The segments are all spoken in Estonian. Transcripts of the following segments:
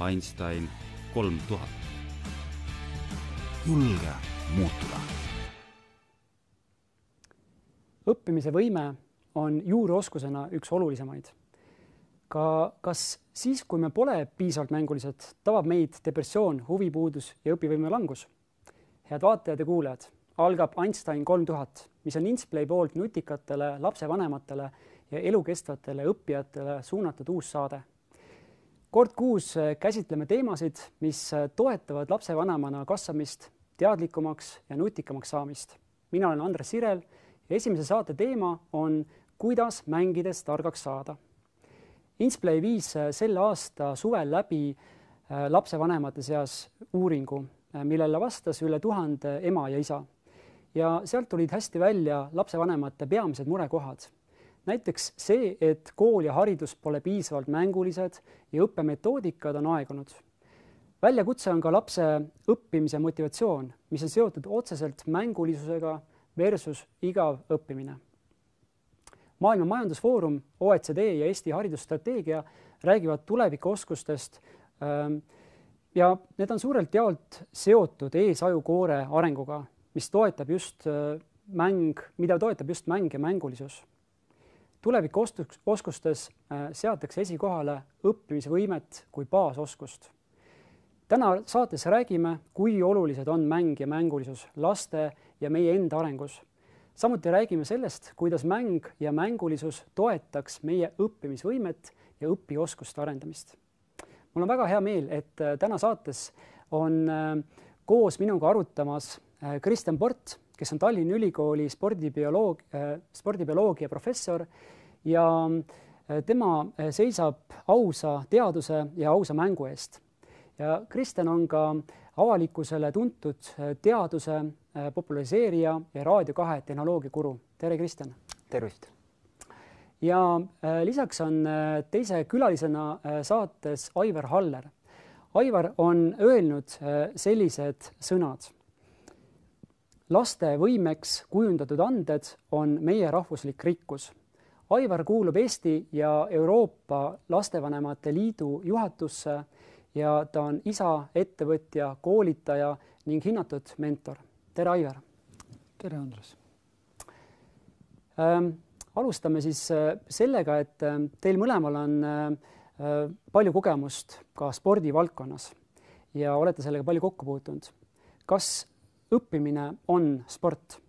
Einstein kolm tuhat. julge muutuda. õppimise võime on juuroskusena üks olulisemaid. ka kas siis, kui me pole piisavalt mängulised, tabab meid depressioon, huvipuudus ja õpivõime langus? head vaatajad ja kuulajad, algab Einstein kolm tuhat, mis on Insplay poolt nutikatele lapsevanematele ja elukestvatele õppijatele suunatud uus saade. Kord kuus käsitleme teemasid, mis toetavad lapsevanemana kasvamist, teadlikumaks ja nutikamaks saamist. mina olen Andres Sirel ja esimese saate teema on kuidas mängides targaks saada. Insplay viis sel aasta suvel läbi äh, lapsevanemate seas uuringu, äh, millele vastas üle tuhande ema ja isa. ja sealt tulid hästi välja lapsevanemate peamised murekohad näiteks see, et kool ja haridus pole piisavalt mängulised ja õppemetoodikad on aegunud. väljakutse on ka lapse õppimise motivatsioon, mis on seotud otseselt mängulisusega versus igav õppimine. maailma Majandusfoorum, OECD ja Eesti haridusstrateegia räägivad tulevikuoskustest ähm, ja need on suurelt jaolt seotud eesajukoore arenguga, mis toetab just äh, mäng, mida toetab just mäng ja mängulisus tulevikuoskustes äh, seatakse esikohale õppimisvõimet kui baasoskust. täna saates räägime, kui olulised on mäng ja mängulisus laste ja meie enda arengus. samuti räägime sellest, kuidas mäng ja mängulisus toetaks meie õppimisvõimet ja õpioskuste arendamist. mul on väga hea meel, et äh, täna saates on äh, koos minuga arutamas Kristjan Port, kes on Tallinna Ülikooli spordibioloog, spordibioloogia professor ja äh, tema äh, seisab ausa teaduse ja ausa mängu eest. ja Kristjan on ka avalikkusele tuntud äh, teaduse populariseerija ja Raadio kahe tehnoloogiakuru. tere, Kristjan! tervist! ja lisaks on teise külalisena saates Aivar Haller. Aivar on öelnud sellised sõnad. Laste võimeks kujundatud anded on meie rahvuslik rikkus Aivar kuulub Eesti ja Euroopa Lastevanemate Liidu juhatusse ja ta on isa, ettevõtja, koolitaja ning hinnatud mentor. tere, Aivar! tere, Andres ähm,! alustame siis äh, sellega, et äh, teil mõlemal on äh, palju kogemust ka spordivaldkonnas ja olete sellega palju kokku puutunud. kas õppimine on sport?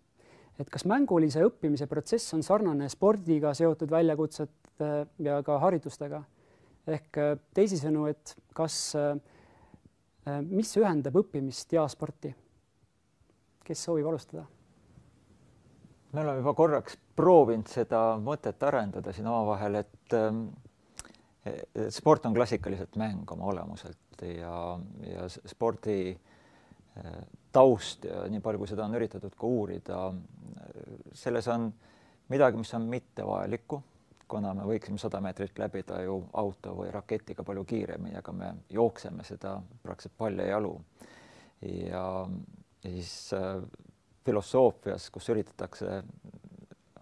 et kas mängulise õppimise protsess on sarnane spordiga seotud väljakutsete ja ka haridustega? ehk äh, teisisõnu, et kas, äh, äh, mis ühendab õppimist ja sporti? kes soovib alustada? me oleme juba korraks proovinud seda mõtet arendada siin omavahel, et ähm, sport on klassikaliselt mäng oma olemuselt ja, ja spordi taust ja nii palju, kui seda on üritatud ka uurida, selles on midagi, mis on mittevajalikku, kuna me võiksime sada meetrit läbida ju auto või raketiga palju kiiremini, aga me jookseme seda praktiliselt paljajalu. ja, ja siis äh, filosoofias, kus üritatakse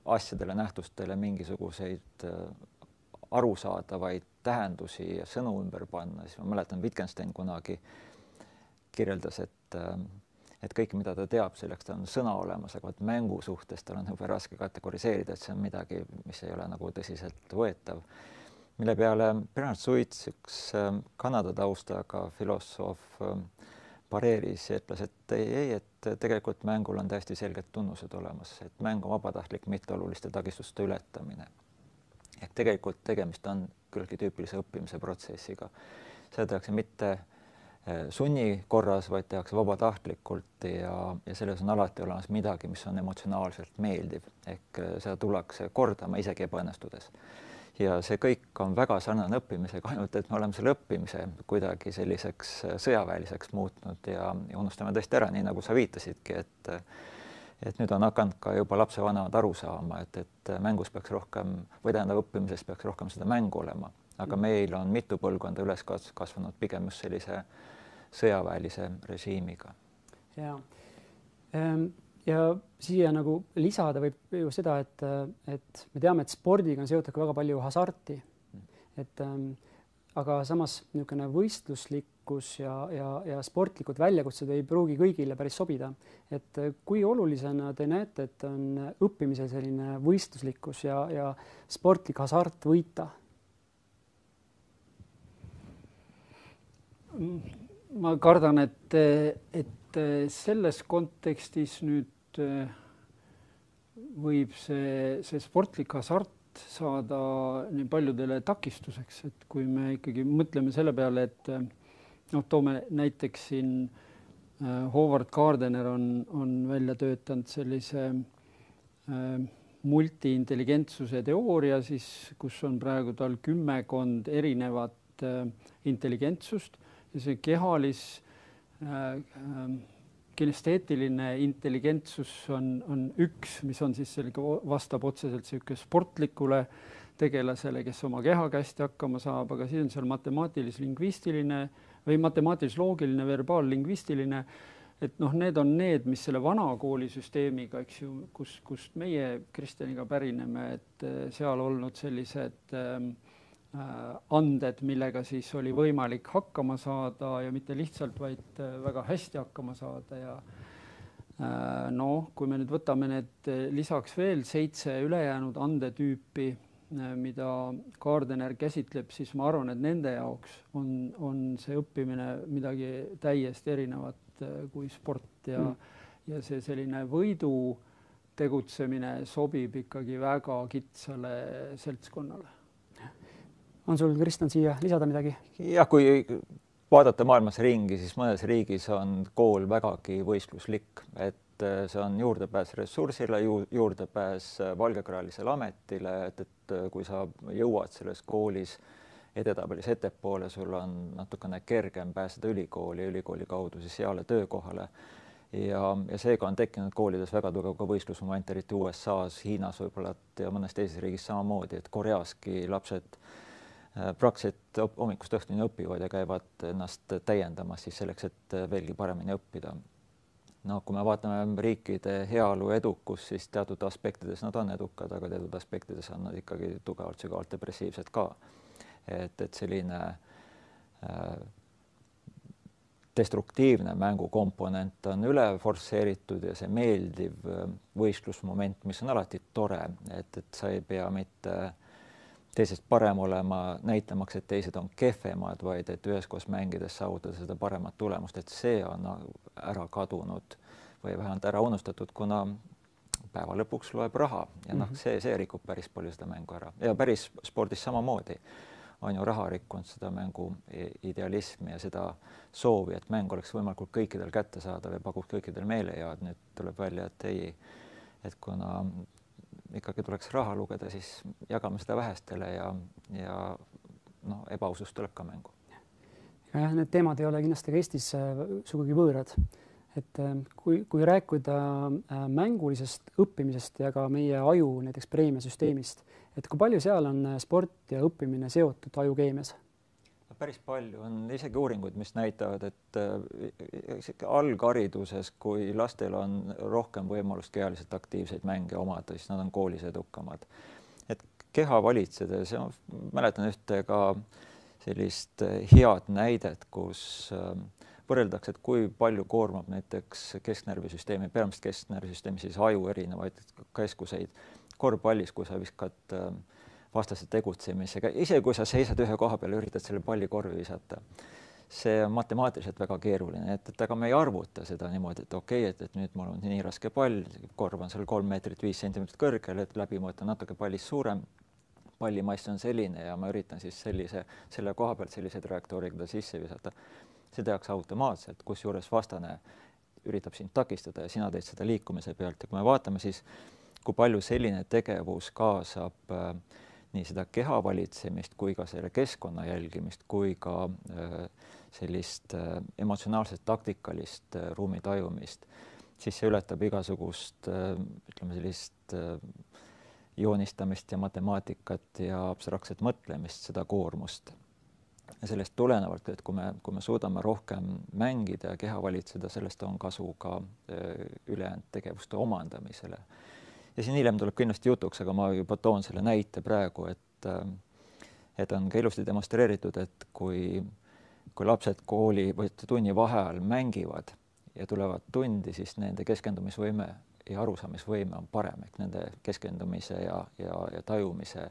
asjadele, nähtustele mingisuguseid äh, arusaadavaid tähendusi ja sõnu ümber panna, siis ma mäletan, Wittgenstein kunagi kirjeldas, et äh, et kõik, mida ta teab, selleks tal on sõna olemas, aga vot mängu suhtes tal on jube raske kategoriseerida, et see on midagi, mis ei ole nagu tõsiseltvõetav. mille peale Bernard Suits, üks ähm, Kanada taustaga filosoof, ähm, pareeris ja ütles, et ei, ei, et tegelikult mängul on täiesti selged tunnused olemas, et mäng on vabatahtlik mitteoluliste takistuste ületamine. ehk tegelikult tegemist on küllaltki tüüpilise õppimise protsessiga. seda tehakse mitte sunni korras, vaid tehakse vabatahtlikult ja, ja selles on alati olemas midagi, mis on emotsionaalselt meeldiv, ehk eh, seda tullakse kordama isegi ebaõnnestudes. ja see kõik on väga sarnane õppimisega, ainult et me oleme selle õppimise kuidagi selliseks eh, sõjaväeliseks muutnud ja, ja unustame tõesti ära, nii nagu sa viitasidki, et et nüüd on hakanud ka juba lapsevanemad aru saama, et, et mängus peaks rohkem või tähendab, õppimises peaks rohkem seda mängu olema, aga meil on mitu põlvkonda üles kasvanud pigem just sellise äh, sõjaväelise režiimiga. ja, ehm, ja siia nagu lisada võib ju seda, et, et me teame, et spordiga on seotud ka väga palju hasarti. et ähm, aga samas niisugune võistluslikkus ja, ja, ja sportlikud väljakutsed ei pruugi kõigile päris sobida. et kui olulisena te näete, et on õppimisel selline võistluslikkus ja, ja sportlik hasart võita? Ma kardan, et, et selles kontekstis nüüd võib see, see sportlik hasart saada nii paljudele takistuseks, et kui me ikkagi mõtleme selle peale, et noh, toome näiteks siin äh, Howard Gardner on, on välja töötanud sellise multiintelligentsuse teooria siis, kus on praegu tal kümmekond erinevat intelligentsust see kehalis äh, äh, kinesteetiline intelligentsus on, on üks, mis on siis sellega, vastab otseselt niisugune sportlikule tegelasele, kes oma kehaga hästi hakkama saab, aga siis on seal matemaatilis-lingvistiline või matemaatilis-loogiline, verbaallingvistiline, et noh, need on need, mis selle vana koolisüsteemiga, eks ju, kus, kust meie Kristjaniga pärineme, et seal olnud sellised äh, Äh, anded, millega siis oli võimalik hakkama saada ja mitte lihtsalt, vaid äh, väga hästi hakkama saada ja äh, noh, kui me nüüd võtame need lisaks veel seitse ülejäänud andetüüpi, mida Gardener käsitleb, siis ma arvan, et nende jaoks on, on see õppimine midagi täiesti erinevat kui sport ja mm., ja see selline võidu tegutsemine sobib ikkagi väga kitsale seltskonnale on sul, Kristjan, siia lisada midagi? jah, kui vaadata maailmas ringi, siis mõnes riigis on kool vägagi võistluslik, et äh, see on juurdepääs ressursile ju,, juurdepääs äh, valgekraelisele ametile, et, et äh, kui sa jõuad selles koolis edetabelis ettepoole, sul on natukene kergem pääseda ülikooli, ülikooli kaudu siis heale töökohale. ja, ja seega on tekkinud koolides väga tugev ka võistlusmoment, eriti USA-s, Hiinas võib-olla ja mõnes teises riigis samamoodi, et Koreaski lapsed Äh, praktiliselt hommikust õhtuni õpivad ja käivad ennast täiendamas siis selleks, et äh, veelgi paremini õppida. no kui me vaatame riikide heaolu edukust, siis teatud aspektides nad on edukad, aga teatud aspektides on nad ikkagi tugevalt sügavalt depressiivsed ka. et, et selline äh, destruktiivne mängukomponent on üle forsseeritud ja see meeldiv äh, võistlusmoment, mis on alati tore, et, et sa ei pea mitte äh, teisest parem olema, näitamaks, et teised on kehvemad, vaid et üheskoos mängides saavutada seda paremat tulemust, et see on ära kadunud või vähemalt ära unustatud, kuna päeva lõpuks loeb raha ja noh, mhm. see, see rikub päris palju seda mängu ära ja päris spordis samamoodi on ju raha rikkunud seda mängu idealismi ja seda soovi, et mäng oleks võimalikult kõikidel kättesaadav ja pakuks kõikidel meelehead. nüüd tuleb välja, et ei, et kuna ikkagi tuleks raha lugeda, siis jagame seda vähestele ja, ja noh, ebausus tuleb ka mängu. jah, need teemad ei ole kindlasti ka Eestis äh, sugugi võõrad. et äh, kui, kui rääkida äh, mängulisest õppimisest ja ka meie aju näiteks preemiasüsteemist, et kui palju seal on sport ja õppimine seotud ajukeemias päris palju on isegi uuringuid, mis näitavad, et äh, alghariduses, kui lastel on rohkem võimalust kehaliselt aktiivseid mänge omada, siis nad on koolis edukamad. et keha valitsedes mäletan ühte ka sellist äh, head näidet, kus äh, võrreldakse, et kui palju koormab näiteks kesknärvisüsteemi, peamiselt kesknärvisüsteemi siis aju erinevaid keskuseid korvpallis, kui sa viskad äh, vastase tegutsemisega, isegi kui sa seisad ühe koha peal ja üritad selle palli korvi visata. see on matemaatiliselt väga keeruline, et, et aga me ei arvuta seda niimoodi, et okei okay,, et, et nüüd mul on nii raske pall, korv on seal kolm meetrit viis sentimeetrit kõrgel, et läbimõõt on natuke pallist suurem, pallimass on selline ja ma üritan siis sellise, selle koha pealt sellise trajektooriga ta sisse visata. see tehakse automaatselt, kusjuures vastane üritab sind takistada ja sina teed seda liikumise pealt ja kui me vaatame, siis kui palju selline tegevus kaasab äh, nii seda keha valitsemist kui ka selle keskkonna jälgimist kui ka äh, sellist äh, emotsionaalset taktikalist äh, ruumi tajumist, siis see ületab igasugust ütleme sellist joonistamist ja matemaatikat ja abstraktset mõtlemist, seda koormust. ja sellest tulenevalt, et kui me, kui me suudame rohkem mängida ja keha valitseda, sellest on kasu ka ülejäänud tegevuste omandamisele ja siin hiljem tuleb kindlasti jutuks, aga ma juba toon selle näite praegu, et et on ka ilusti demonstreeritud, et kui, kui lapsed kooli või tunni vaheajal mängivad ja tulevad tundi, siis nende keskendumisvõime ja arusaamisvõime on parem, ehk nende keskendumise ja, ja, ja tajumise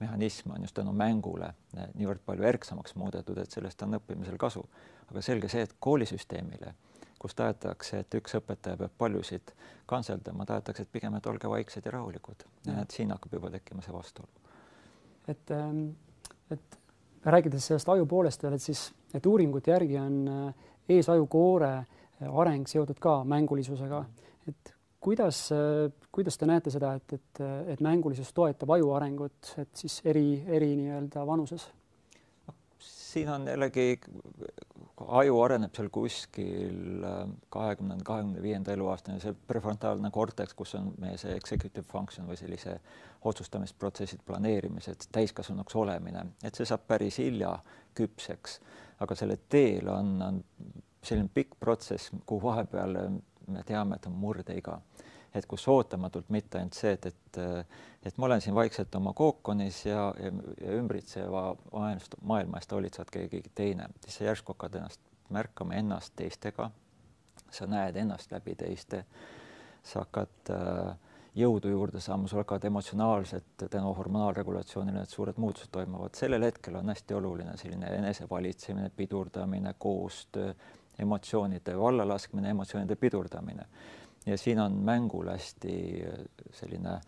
mehhanism on just tänu mängule niivõrd palju erksamaks muudetud, et sellest on õppimisel kasu. aga selge see, et koolisüsteemile, kus tahetakse, et üks õpetaja peab paljusid kantseldama, tahetakse, et pigem, et olge vaiksed ja rahulikud. et siin hakkab juba tekkima see vastuolu. et, ähm, et rääkides sellest aju poolest veel, et siis, et uuringute järgi on äh, eesajukoore äh, areng seotud ka mängulisusega, et kuidas, kuidas te näete seda, et, et, et mängulisus toetab aju arengut, et siis eri, eri nii-öelda vanuses? Siin on jällegi, aju areneb seal kuskil kahekümnenda, kahekümne viienda eluaastani, see prefrontaalne korteks, kus on meie see executive function või sellise otsustamisprotsessid, planeerimised, täiskasvanuks olemine, et see saab päris hilja küpseks, aga selle teel on, on selline pikk protsess, kuhu vahepeal me teame, et on murdeiga et kus ootamatult mitte ainult see, et, et et ma olen siin vaikselt oma kookonis ja, ja, ja ümbritseva maailma eest hoolitsevad keegi teine, siis sa järsku hakkad ennast märkama ennast teistega, sa näed ennast läbi teiste, sa hakkad äh, jõudu juurde saama, sul hakkavad emotsionaalselt tänu hormonaalregulatsioonile need suured muutused toimuvad, sellel hetkel on hästi oluline selline enesevalitsemine, pidurdamine, koostöö, emotsioonide vallalaskmine, emotsioonide pidurdamine ja siin on mängul hästi äh, selline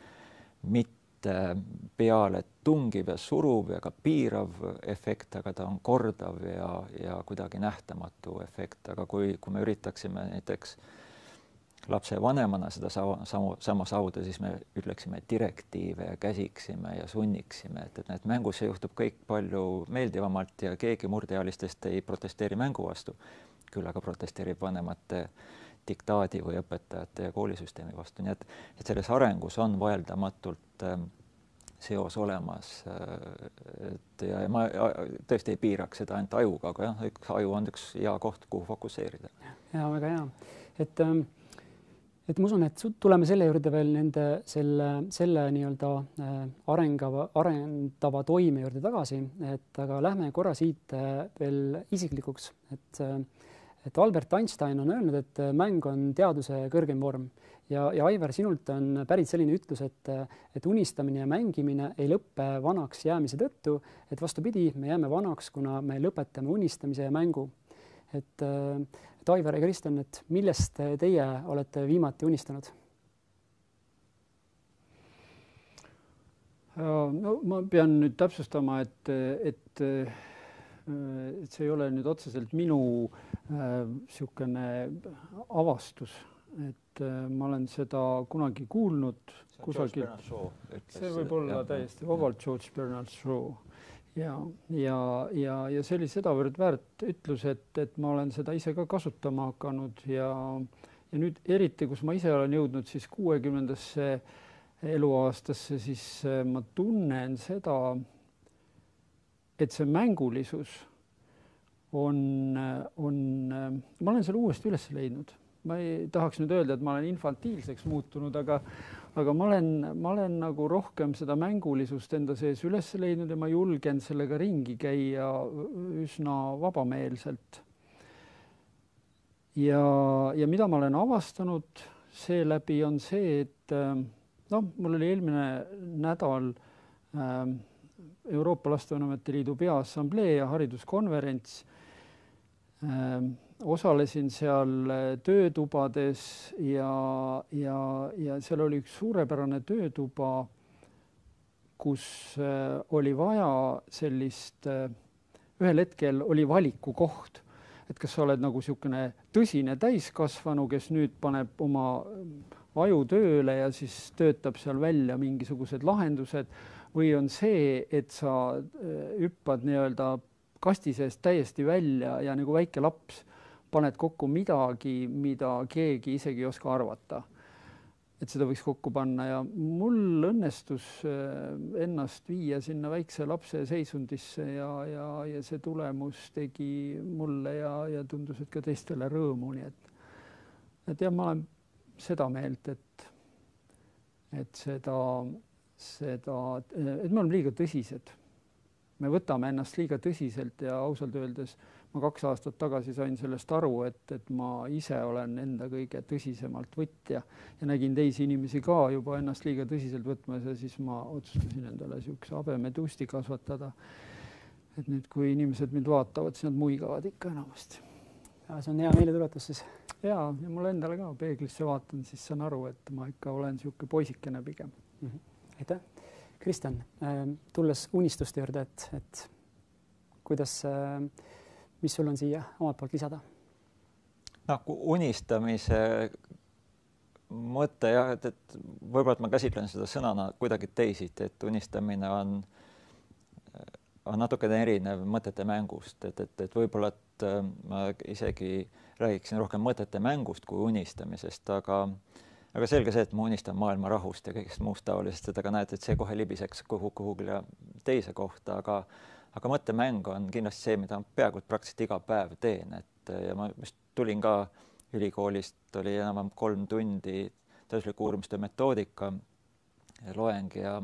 mitte peale tungiv ja suruv ja ka piirav efekt, aga ta on kordav ja, ja kuidagi nähtamatu efekt, aga kui, kui me üritaksime näiteks lapsevanemana seda sama, sama, sama saavutada, siis me ütleksime direktiive ja käsiksime ja sunniksime, et, et need mängus juhtub kõik palju meeldivamalt ja keegi murdeealistest ei protesteeri mängu vastu, küll aga protesteerib vanemate äh, diktaadi või õpetajate ja koolisüsteemi vastu, nii et, et selles arengus on vaieldamatult äh, seos olemas äh,. et ja, ja ma tõesti ei piiraks seda ainult ajuga, aga jah, üks aju on üks hea koht, kuhu fokusseerida. ja väga hea, et ähm, et ma usun, et tuleme selle juurde veel nende selle, selle nii-öelda äh, arengava, arendava toime juurde tagasi, et aga lähme korra siit äh, veel isiklikuks, et äh, et Albert Einstein on öelnud, et äh, mäng on teaduse kõrgem vorm ja, ja Aivar, sinult on pärit selline ütlus, et, äh, et unistamine ja mängimine ei lõppe vanaks jäämise tõttu, et vastupidi, me jääme vanaks, kuna me lõpetame unistamise ja mängu. et, äh, et Aivar ja Kristjan, et millest teie olete viimati unistanud? no ma pean nüüd täpsustama, et, et et see ei ole nüüd otseselt minu niisugune äh, avastus, et äh, ma olen seda kunagi kuulnud kusagilt. see võib olla jah, täiesti vabalt George Bernard Shaw. Ja, ja, ja, ja see oli sedavõrd väärt ütlus, et, et ma olen seda ise ka kasutama hakanud ja, ja nüüd eriti, kus ma ise olen jõudnud siis kuuekümnendasse eluaastasse, siis ma tunnen seda et see mängulisus on, on, ma olen selle uuesti üles leidnud. ma ei tahaks nüüd öelda, et ma olen infantiilseks muutunud, aga, aga ma olen, ma olen nagu rohkem seda mängulisust enda sees üles leidnud ja ma julgen sellega ringi käia üsna vabameelselt. ja, ja mida ma olen avastanud seeläbi on see, et noh, mul oli eelmine nädal äh, Euroopa Lastevanemate Liidu Peaassamblee ja hariduskonverents. Ähm, osalesin seal äh, töötubades ja, ja, ja seal oli üks suurepärane töötuba, kus äh, oli vaja sellist, äh, ühel hetkel oli valikukoht, et kas sa oled nagu niisugune tõsine täiskasvanu, kes nüüd paneb oma aju tööle ja siis töötab seal välja mingisugused lahendused või on see, et sa äh, hüppad nii-öelda kasti seest täiesti välja ja nagu väike laps paned kokku midagi, mida keegi isegi ei oska arvata. et seda võiks kokku panna ja mul õnnestus äh, ennast viia sinna väikse lapse seisundisse ja, ja, ja see tulemus tegi mulle ja, ja tundus, et ka teistele rõõmu, nii et, et jah, ma olen seda meelt, et, et seda seda, et me oleme liiga tõsised me võtame ennast liiga tõsiselt ja ausalt öeldes ma kaks aastat tagasi sain sellest aru, et, et ma ise olen enda kõige tõsisemalt võtja ja nägin teisi inimesi ka juba ennast liiga tõsiselt võtmas ja siis ma otsustasin endale niisuguse habemetusti kasvatada. et nüüd, kui inimesed mind vaatavad, siis nad muigavad ikka enamasti. see on hea meeldetuletus siis. ja, ja mulle endale ka peeglisse vaatan, siis saan aru, et ma ikka olen niisugune poisikene pigem mm. -hmm. Aitäh, Kristjan, ähm, tulles unistuste juurde, et, et kuidas äh, mis sul on siia omalt poolt lisada? noh, unistamise mõte jah, et, et võib-olla, et ma käsitlen seda sõnana kuidagi teisiti, et unistamine on, on natukene erinev mõtete mängust, et, et, et võib-olla, et äh, ma isegi räägiksin rohkem mõtete mängust kui unistamisest, aga aga selge see, et ma unistan maailma rahust ja kõigest muust taolisest, et aga näed, et see kohe libiseks kuhu, kuhugile teise kohta, aga aga mõttemäng on kindlasti see, mida peaaegu praktiliselt iga päev teen, et ja ma just tulin ka ülikoolist, oli enam-vähem kolm tundi teadusliku uurimistöö metoodika loeng ja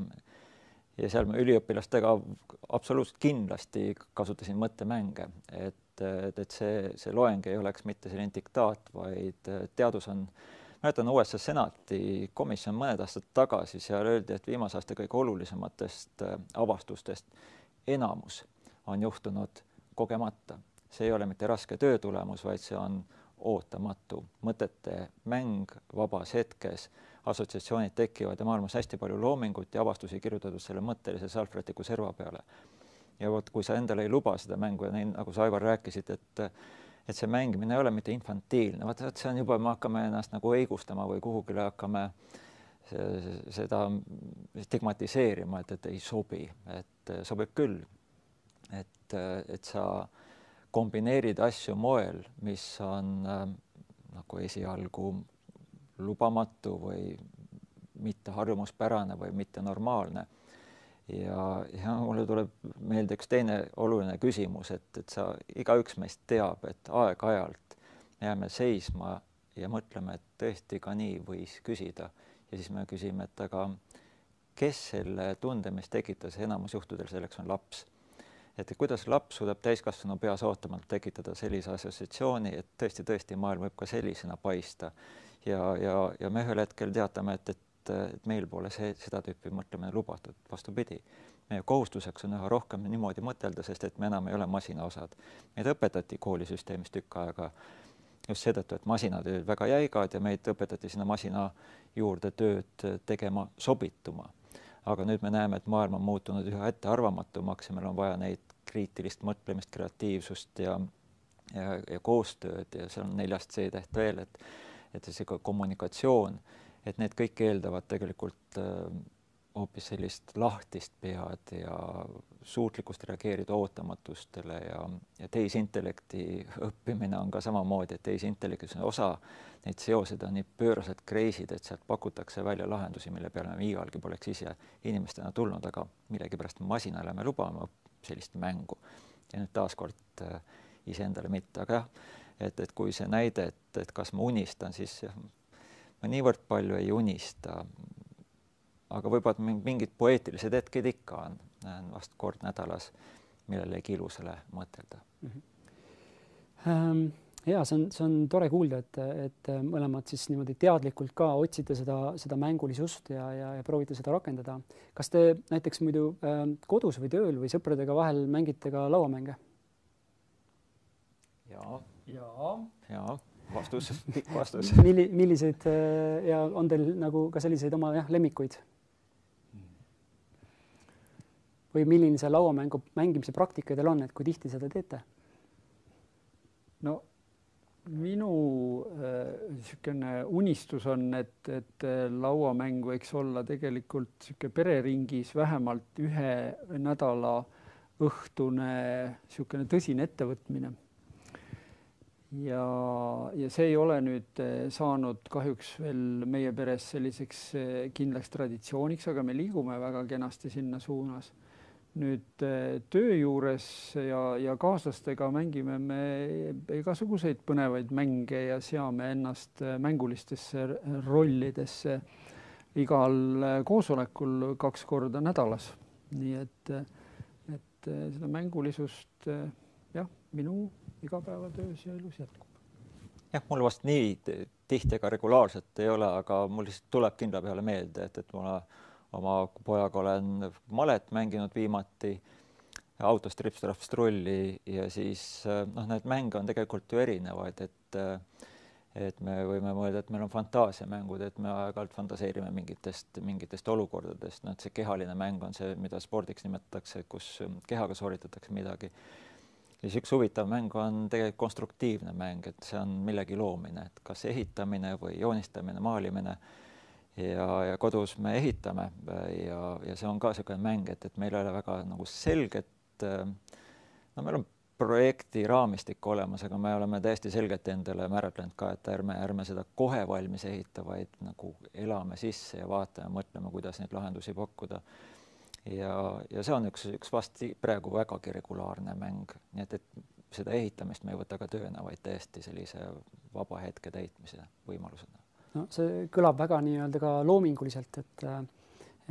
ja seal ma üliõpilastega absoluutselt kindlasti kasutasin mõttemänge, et, et, et see, see loeng ei oleks mitte selline diktaat, vaid teadus on, mäletan USA senati komisjon mõned aastad tagasi, seal öeldi, et viimase aasta kõige olulisematest avastustest enamus on juhtunud kogemata. see ei ole mitte raske töö tulemus, vaid see on ootamatu mõtete mäng vabas hetkes, assotsiatsioonid tekivad ja maailmas hästi palju loomingut ja avastusi kirjutatud selle mõttelise salvrätiku serva peale. ja vot, kui sa endale ei luba seda mängu ja nii nagu sa, Aivar, rääkisid, et et see mängimine ei ole mitte infantiilne, vaata, vot see on juba, me hakkame ennast nagu õigustama või kuhugile hakkame seda stigmatiseerima, et, et ei sobi, et sobib küll. et, et sa kombineerid asju moel, mis on äh, nagu esialgu lubamatu või mitte harjumuspärane või mitte normaalne. Ja, ja mulle tuleb meelde üks teine oluline küsimus, et, et sa, igaüks meist teab, et aeg-ajalt jääme seisma ja mõtleme, et tõesti ka nii võis küsida ja siis me küsime, et aga kes selle tunde meis tekitas, enamus juhtudel selleks on laps. et kuidas laps suudab täiskasvanu peas ootamatult tekitada sellise assotsiatsiooni, et tõesti, tõesti maailm võib ka sellisena paista ja, ja, ja me ühel hetkel teatame, et, et, et meil pole see, seda tüüpi mõtlemine lubatud, vastupidi meie kohustuseks on üha rohkem niimoodi mõtelda, sest et me enam ei ole masinaosad. meid õpetati koolisüsteemis tükk aega just seetõttu, et masinad olid väga jäigad ja meid õpetati sinna masina juurde tööd tegema, sobituma. aga nüüd me näeme, et maailm on muutunud üha ettearvamatumaks ja meil on vaja neid kriitilist mõtlemist, kreatiivsust ja ja, ja koostööd ja seal on neljas C-täht veel, et et see kommunikatsioon, et need kõik eeldavad tegelikult äh, hoopis sellist lahtist pead ja suutlikkust reageerida ootamatustele ja, ja tehisintellekti õppimine on ka samamoodi, et tehisintellektis on osa, neid seosed on nii pööraselt kreisid, et sealt pakutakse välja lahendusi, mille peale me iialgi poleks ise inimestena tulnud, aga millegipärast masinale me lubame sellist mängu. ja nüüd taaskord äh, iseendale mitte, aga jah, et, et kui see näide, et, et kas ma unistan, siis ma niivõrd palju ei unista aga võib-olla mingid poeetilised hetked ikka on, on vast kord nädalas millelegi ilusale mõtelda mm. -hmm. ja see on, see on tore kuulda, et, et mõlemad siis niimoodi teadlikult ka otsite seda, seda mängulisust ja, ja, ja proovite seda rakendada. kas te näiteks muidu äh, kodus või tööl või sõpradega vahel mängite ka lauamänge? ja, ja, ja vastus, pikk vastus milli-, milliseid äh, ja on teil nagu ka selliseid oma jah, lemmikuid? või milline see lauamängu mängimise praktika teil on, et kui tihti seda teete? no minu niisugune äh, unistus on, et, et äh, lauamäng võiks olla tegelikult niisugune pereringis vähemalt ühe nädala õhtune niisugune tõsine ettevõtmine. Ja, ja see ei ole nüüd äh, saanud kahjuks veel meie peres selliseks kindlaks traditsiooniks, aga me liigume väga kenasti sinna suunas nüüd eh, töö juures ja, ja kaaslastega mängime me igasuguseid põnevaid mänge ja seame ennast eh, mängulistesse rollidesse igal eh, koosolekul kaks korda nädalas. nii et, et seda mängulisust jah, minu igapäevatöös ja elus jätkub. jah, mul vast nii tihti ega regulaarselt ei ole, aga mul lihtsalt tuleb kindla peale meelde, et, et ma oma pojaga olen malet mänginud viimati autost ripstrahvist rulli ja siis noh, neid mänge on tegelikult ju erinevaid, et et me võime mõelda, et meil on fantaasiamängud, et me aeg-ajalt fantaseerime mingitest, mingitest olukordadest, noh, et see kehaline mäng on see, mida spordiks nimetatakse, kus kehaga sooritatakse midagi. Siis üks huvitav mäng on tegelikult konstruktiivne mäng, et see on millegi loomine, et kas ehitamine või joonistamine, maalimine ja, ja kodus me ehitame ja, ja see on ka niisugune mäng, et, et meil ei ole väga nagu selget no meil on projekti raamistik olemas, aga me oleme täiesti selgelt endale määratlenud ka, et ärme, ärme seda kohe valmis ehita, vaid nagu elame sisse ja vaatame, mõtleme, kuidas neid lahendusi pakkuda. Ja, ja see on üks, üks vast praegu vägagi regulaarne mäng, nii et, et seda ehitamist me ei võta ka tööna, vaid täiesti sellise vaba hetke täitmise võimalusena. no see kõlab väga nii-öelda ka loominguliselt, et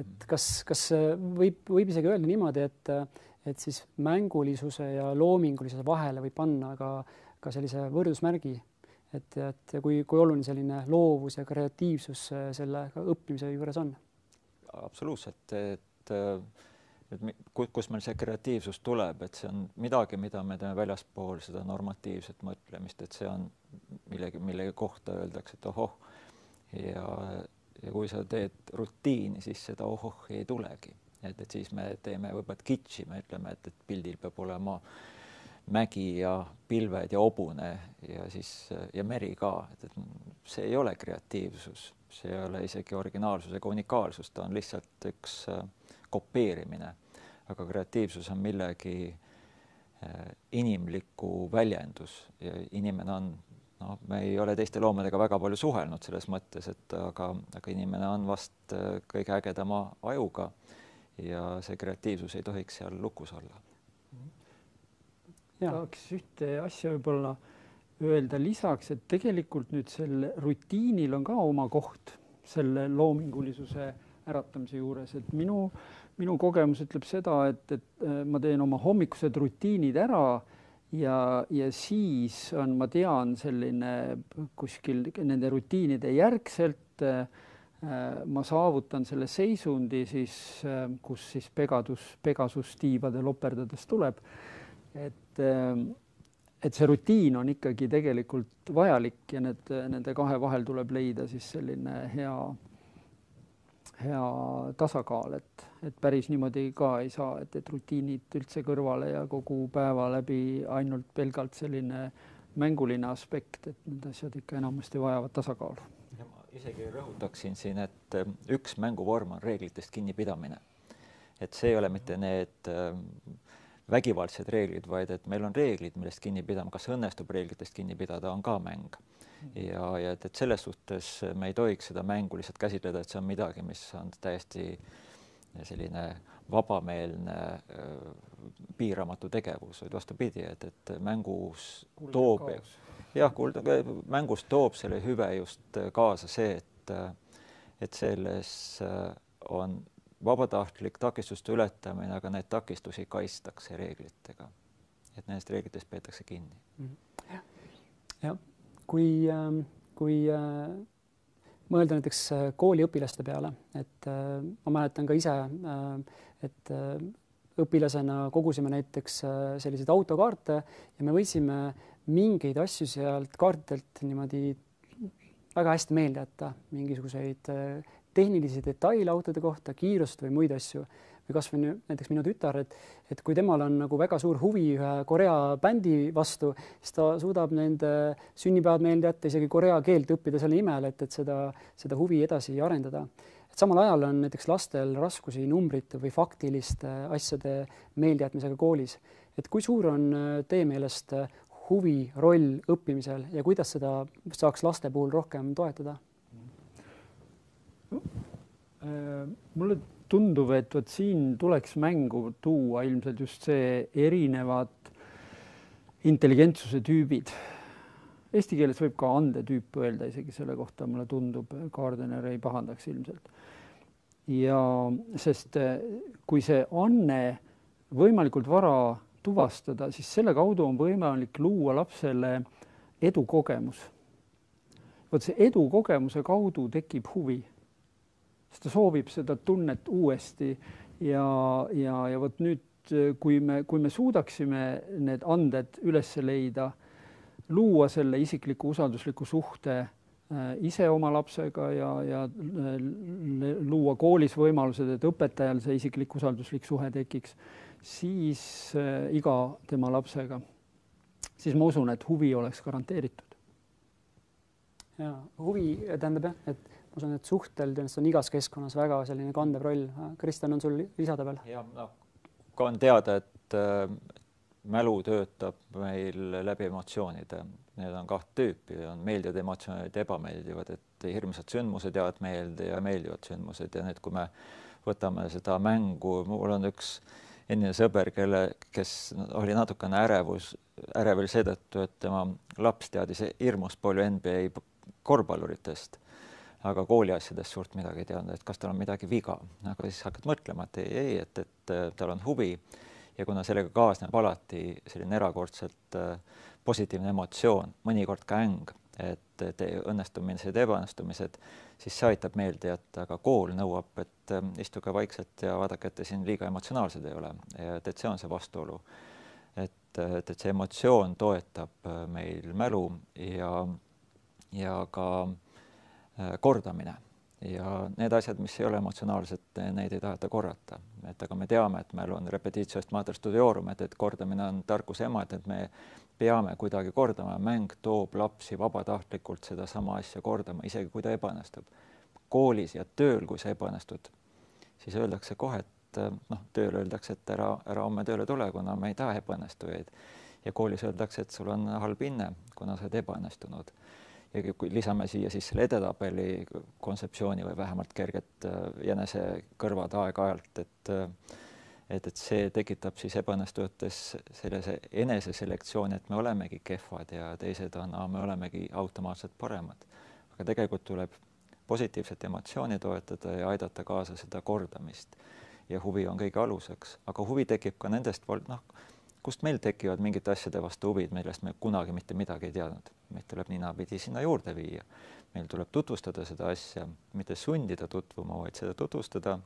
et kas, kas võib, võib isegi öelda niimoodi, et et siis mängulisuse ja loomingulisuse vahele võib panna ka, ka sellise võrdusmärgi, et, et kui, kui oluline selline loovus ja kreatiivsus selle õppimise juures on? absoluutselt, et, et kus meil see kreatiivsus tuleb, et see on midagi, mida me teeme väljaspool seda normatiivset mõtlemist, et see on millegi, millegi kohta öeldakse, et ohoh, ja, ja kui sa teed rutiini, siis seda ohoh ei tulegi. Et, et siis me teeme võib-olla kitši, me ütleme, et, et pildil peab olema mägi ja pilved ja hobune ja siis ja meri ka, et, et see ei ole kreatiivsus, see ei ole isegi originaalsus ega unikaalsus, ta on lihtsalt üks äh, kopeerimine. aga kreatiivsus on millegi äh, inimliku väljendus ja inimene on noh, me ei ole teiste loomadega väga palju suhelnud selles mõttes, et aga, aga inimene on vast äh, kõige ägedama ajuga ja see kreatiivsus ei tohiks seal lukus olla. tahaks ühte asja võib-olla öelda lisaks, et tegelikult nüüd sel rutiinil on ka oma koht selle loomingulisuse äratamise juures, et minu, minu kogemus ütleb seda, et, et äh, ma teen oma hommikused rutiinid ära ja, ja siis on, ma tean, selline kuskil nende rutiinide järgselt äh, ma saavutan selle seisundi siis, äh, kus siis Pegadus, Pegasus tiibade loperdades tuleb. et, äh, et see rutiin on ikkagi tegelikult vajalik ja need, nende kahe vahel tuleb leida siis selline hea, hea tasakaal, et, et päris niimoodi ka ei saa, et, et rutiinid üldse kõrvale ja kogu päeva läbi ainult pelgalt selline mänguline aspekt, et need asjad ikka enamasti vajavad tasakaalu isegi rõhutaksin siin, et äh, üks mänguvorm on reeglitest kinnipidamine. et see ei ole mitte need äh, vägivaldsed reeglid, vaid et meil on reeglid, millest kinni pidama, kas õnnestub reeglitest kinni pidada, on ka mäng. Ja, ja et, et selles suhtes me ei tohiks seda mängu lihtsalt käsitleda, et see on midagi, mis on täiesti selline vabameelne piiramatu tegevus, vaid vastupidi, et, et mängus toob jah, kuulda, mängus toob selle hüve just kaasa see, et, et selles on vabatahtlik takistuste ületamine, aga neid takistusi kaitstakse reeglitega. et nendest reeglitest peetakse kinni. Mhm. jah, jah, kui, ähm, kui mõelda näiteks kooliõpilaste peale, et ma mäletan ka ise, et õpilasena kogusime näiteks selliseid autokaarte ja me võisime mingeid asju sealt kaartidelt niimoodi väga hästi meelde jätta, mingisuguseid äh, tehnilisi detaile autode kohta, kiirust või muid asju või kasvõi näiteks minu tütar, et, et kui temal on nagu väga suur huvi ühe Korea bändi vastu, siis ta suudab nende sünnipäevad meelde jätta, isegi korea keelt õppida selle nimel, et, et seda, seda huvi edasi arendada. et samal ajal on näiteks lastel raskusi numbrite või faktiliste asjade meeldejätmisega koolis. et kui suur on äh, teie meelest huvi, roll õppimisel ja kuidas seda saaks laste puhul rohkem toetada? Mulle tundub, et vot siin tuleks mängu tuua ilmselt just see erinevad intelligentsuse tüübid. Eesti keeles võib ka andetüüp öelda isegi selle kohta, mulle tundub, Gardener ei pahandaks ilmselt. ja sest kui see anne võimalikult vara tuvastada, siis selle kaudu on võimalik luua lapsele edukogemus. vot see edukogemuse kaudu tekib huvi, sest ta soovib seda tunnet uuesti ja, ja, ja vot nüüd, kui me, kui me suudaksime need anded üles leida, luua selle isikliku usaldusliku suhte äh, ise oma lapsega ja, ja luua koolis võimalused, et õpetajal see isiklik usalduslik suhe tekiks siis äh, iga tema lapsega, siis ma usun, et huvi oleks garanteeritud. ja huvi tähendab jah, et ma usun, et suhtel tõenäoliselt on igas keskkonnas väga selline kandev roll. Kristjan, on sul lisada veel? ja noh, ka on teada, et äh, mälu töötab meil läbi emotsioonide, need on kaht tüüpi, on meeldivad emotsioonid, ebameeldivad, et hirmsad sündmused jäävad meelde ja meeldivad sündmused. Ja need, kui me võtame seda mängu, mul on üks endine sõber, kelle, kes oli natukene ärevus, ärevil seetõttu, et tema laps teadis hirmus palju NBA korvpalluritest, aga kooliasjadest suurt midagi ei teadnud, et kas tal on midagi viga, aga siis hakkad mõtlema, et ei, ei, et, et tal on huvi. Ja kuna sellega kaasneb alati selline erakordselt äh, positiivne emotsioon, mõnikord ka äng, et, et õnnestumised, ebaõnnestumised siis see aitab meelde jätta, aga kool nõuab, et ähm, istuge vaikselt ja vaadake, et te siin liiga emotsionaalsed ei ole. Et, et see on see vastuolu. et, et, et see emotsioon toetab äh, meil mälu ja, ja ka äh, kordamine ja need asjad, mis ei ole emotsionaalsed, neid ei taheta korrata, et aga me teame, et mälu on repetitiost mater studiorum, et, et kordamine on tarkuse ema, et, et me peame kuidagi kordama, mäng toob lapsi vabatahtlikult sedasama asja kordama, isegi kui ta ebaõnnestub. koolis ja tööl, kui sa ebaõnnestud, siis öeldakse kohe, et noh, tööl öeldakse, et ära, ära homme tööle tule, kuna me ei taha ebaõnnestujaid. ja koolis öeldakse, et sul on halb hinne, kuna sa oled ebaõnnestunud. Ja kui lisame siia siis selle edetabeli kontseptsiooni või vähemalt kerget äh, jänesekõrvad aeg-ajalt, et äh, et, et see tekitab siis ebaõnnestujutes sellise eneseselektsiooni, et me olemegi kehvad ja teised on, me olemegi automaatselt paremad. aga tegelikult tuleb positiivset emotsiooni toetada ja aidata kaasa seda kordamist. ja huvi on kõige aluseks, aga huvi tekib ka nendest, noh, kust meil tekivad mingite asjade vastu huvid, millest me kunagi mitte midagi ei teadnud. meid tuleb ninapidi sinna juurde viia. meil tuleb tutvustada seda asja, mitte sundida tutvuma, vaid seda tutvustada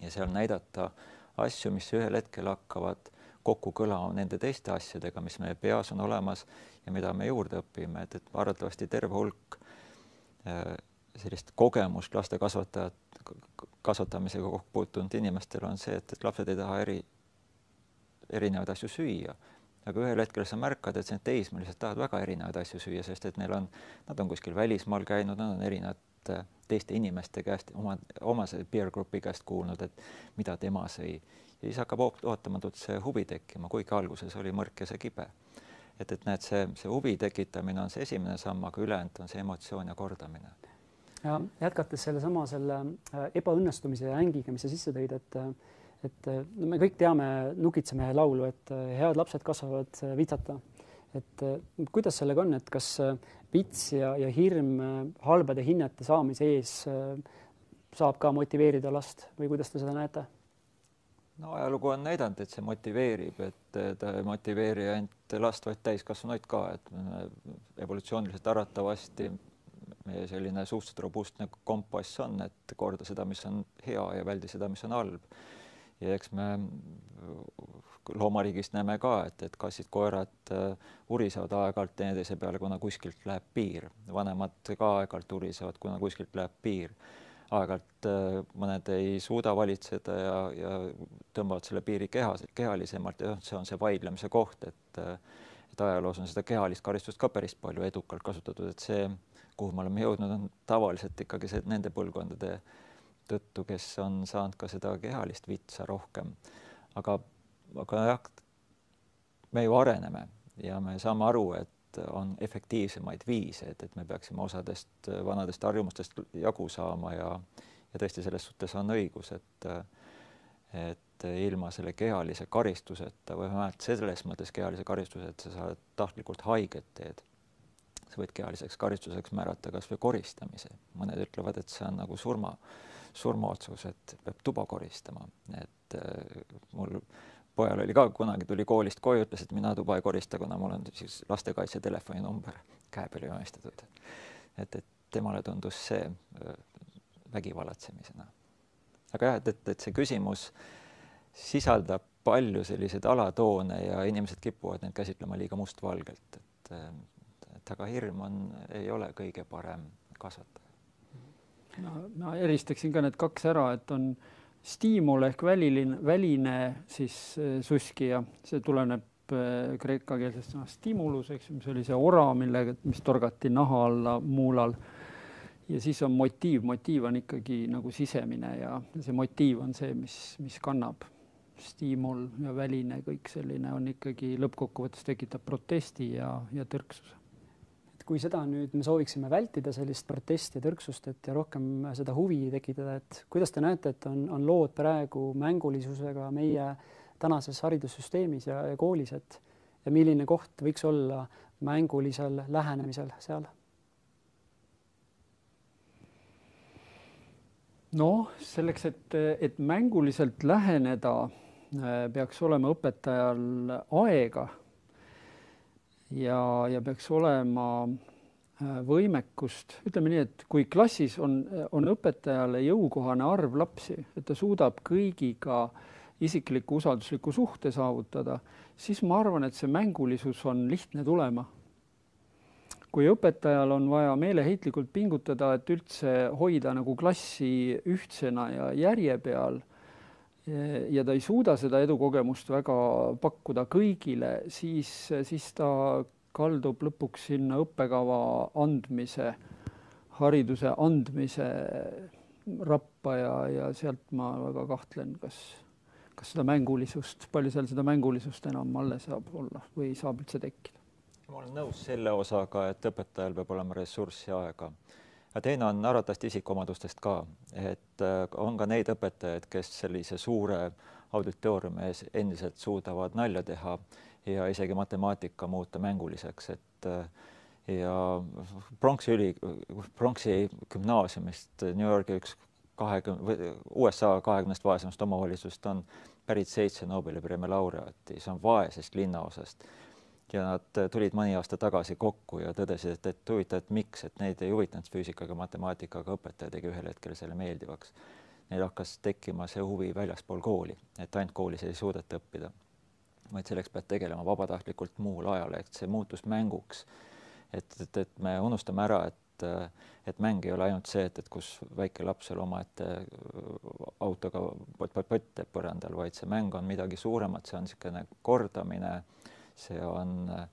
ja seal näidata asju, mis ühel hetkel hakkavad kokku kõlama nende teiste asjadega, mis meie peas on olemas ja mida me juurde õpime, et, et arvatavasti terve hulk äh, sellist kogemust laste kasvatajat, kasvatamisega kokku puutunud inimestel on see, et, et lapsed ei taha eri, erinevaid asju süüa. aga ühel hetkel sa märkad, et need teismelised tahavad väga erinevaid asju süüa, sest et neil on, nad on kuskil välismaal käinud, nad on erinevad teiste inimeste käest, oma, omase peer grupi käest kuulnud, et mida tema sõi. ja siis hakkab ootamatult see huvi tekkima, kuigi alguses oli mõrk ja see kibe. et, et näed, see, see huvi tekitamine on see esimene samm, aga ülejäänud on see emotsioon ja kordamine. ja jätkates sellesama selle äh, ebaõnnestumise ja ängiga, mis sa sisse tõid, et et no me kõik teame Nukitsamehe laulu, et äh, head lapsed kasvavad äh, vitsata. et kuidas sellega on, et kas vits ja, ja hirm äh, halbade hinnete saamise ees äh, saab ka motiveerida last või kuidas te seda näete? no ajalugu on näidanud, et see motiveerib, et ta ei motiveeri ainult last, vaid täiskasvanuid ka, et evolutsiooniliselt arvatavasti meie selline suhteliselt robustne kompass on, et korda seda, mis on hea ja väldi seda, mis on halb. Ja eks me loomariigist näeme ka, et, et kassid-koerad uh, urisevad aeg-ajalt teineteise peale, kuna kuskilt läheb piir. vanemad ka aeg-ajalt urisevad, kuna kuskilt läheb piir. aeg-ajalt uh, mõned ei suuda valitseda ja, ja tõmbavad selle piiri keha, kehalisemalt ja see on see vaidlemise koht, et uh, et ajaloos on seda kehalist karistust ka päris palju edukalt kasutatud, et see, kuhu me oleme jõudnud, on tavaliselt ikkagi see nende põlvkondade tõttu, kes on saanud ka seda kehalist vitsa rohkem. aga aga jah, me ju areneme ja me saame aru, et on efektiivsemaid viise, et, et me peaksime osadest vanadest harjumustest jagu saama ja ja tõesti, selles suhtes on õigus, et et ilma selle kehalise karistuseta või vähemalt selles mõttes kehalise karistuse, et sa saad tahtlikult haiget teed, sa võid kehaliseks karistuseks määrata kas või koristamise. mõned ütlevad, et see on nagu surma, surmaotsus, et peab tuba koristama, et äh, mul pojal oli ka kunagi, tuli koolist koju, ütles, et mina tuba ei korista, kuna mul on siis lastekaitse telefoninumber käe peale joonistatud. et, et temale tundus see vägivallatsemisena. aga jah, et, et, et see küsimus sisaldab palju selliseid alatoone ja inimesed kipuvad neid käsitlema liiga mustvalgelt, et, et aga hirm on, ei ole kõige parem kasvataja. Ma eristaksin ka need kaks ära, et on stiimul ehk väliline, väline siis äh, suskija, see tuleneb äh, kreekakeelsest sõnast stimulus, eks ju, mis oli see ora, millega, mis torgati naha alla muulal. ja siis on motiiv, motiiv on ikkagi nagu sisemine ja see motiiv on see, mis, mis kannab. stiimul ja väline, kõik selline on ikkagi lõppkokkuvõttes tekitab protesti ja, ja tõrksuse kui seda nüüd me sooviksime vältida, sellist protesti ja tõrksust, et ja rohkem seda huvi tekitada, et kuidas te näete, et on, on lood praegu mängulisusega meie tänases haridussüsteemis ja, ja koolis, et ja milline koht võiks olla mängulisel lähenemisel seal? noh, selleks, et, et mänguliselt läheneda, äh, peaks olema õpetajal aega ja, ja peaks olema äh, võimekust, ütleme nii, et kui klassis on, on õpetajale jõukohane arv lapsi, et ta suudab kõigiga isikliku usaldusliku suhte saavutada, siis ma arvan, et see mängulisus on lihtne tulema. kui õpetajal on vaja meeleheitlikult pingutada, et üldse hoida nagu klassi ühtsena ja järje peal ja ta ei suuda seda edukogemust väga pakkuda kõigile, siis, siis ta kaldub lõpuks sinna õppekava andmise, hariduse andmise rappa ja, ja sealt ma väga kahtlen, kas, kas seda mängulisust, palju seal seda mängulisust enam alles saab olla või saab üldse tekkida. ma olen nõus selle osaga, et õpetajal peab olema ressurssi aega ja teine on arvatavasti isikuomadustest ka, et äh, on ka neid õpetajaid, kes sellise suure auditooriumi ees endiselt suudavad nalja teha ja isegi matemaatika muuta mänguliseks, et äh, ja Bronxi üli, Bronxi gümnaasiumist New Yorgi üks kahekümne, USA kahekümnest vaesemast omavalitsusest on pärit seitse Nobeli preemia laureaati, see on vaesest linnaosast ja nad tulid mõni aasta tagasi kokku ja tõdesid, et, et huvitav, et miks, et neid ei huvitanud füüsikaga, matemaatikaga, õpetaja tegi ühel hetkel selle meeldivaks. Neil hakkas tekkima see huvi väljaspool kooli, et ainult koolis ei suudeta õppida, vaid selleks pead tegelema vabatahtlikult muul ajal, et see muutus mänguks. et, et, et me unustame ära, et, et mäng ei ole ainult see, et, et kus väike laps seal omaette autoga pott-pott-pott teeb põrandal, vaid see mäng on midagi suuremat, see on niisugune kordamine see on äh,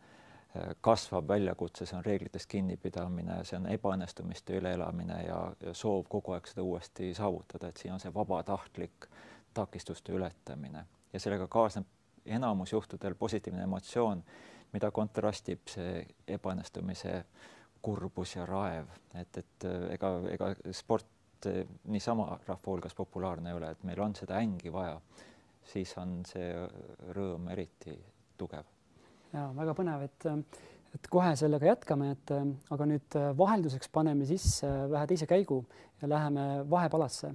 kasvav väljakutse, see on reeglitest kinnipidamine, see on ebaõnnestumiste üleelamine ja, ja soov kogu aeg seda uuesti saavutada, et siin on see vabatahtlik takistuste ületamine. Ja sellega kaasneb enamus juhtudel positiivne emotsioon, mida kontrastib see ebaõnnestumise kurbus ja raev, et, et äh, ega, ega sport äh, niisama rahva hulgas populaarne ei ole, et meil on seda ängi vaja, siis on see rõõm eriti tugev ja väga põnev, et, et kohe sellega jätkame, et aga nüüd vahelduseks paneme sisse vähe teise käigu ja läheme vahepalasse.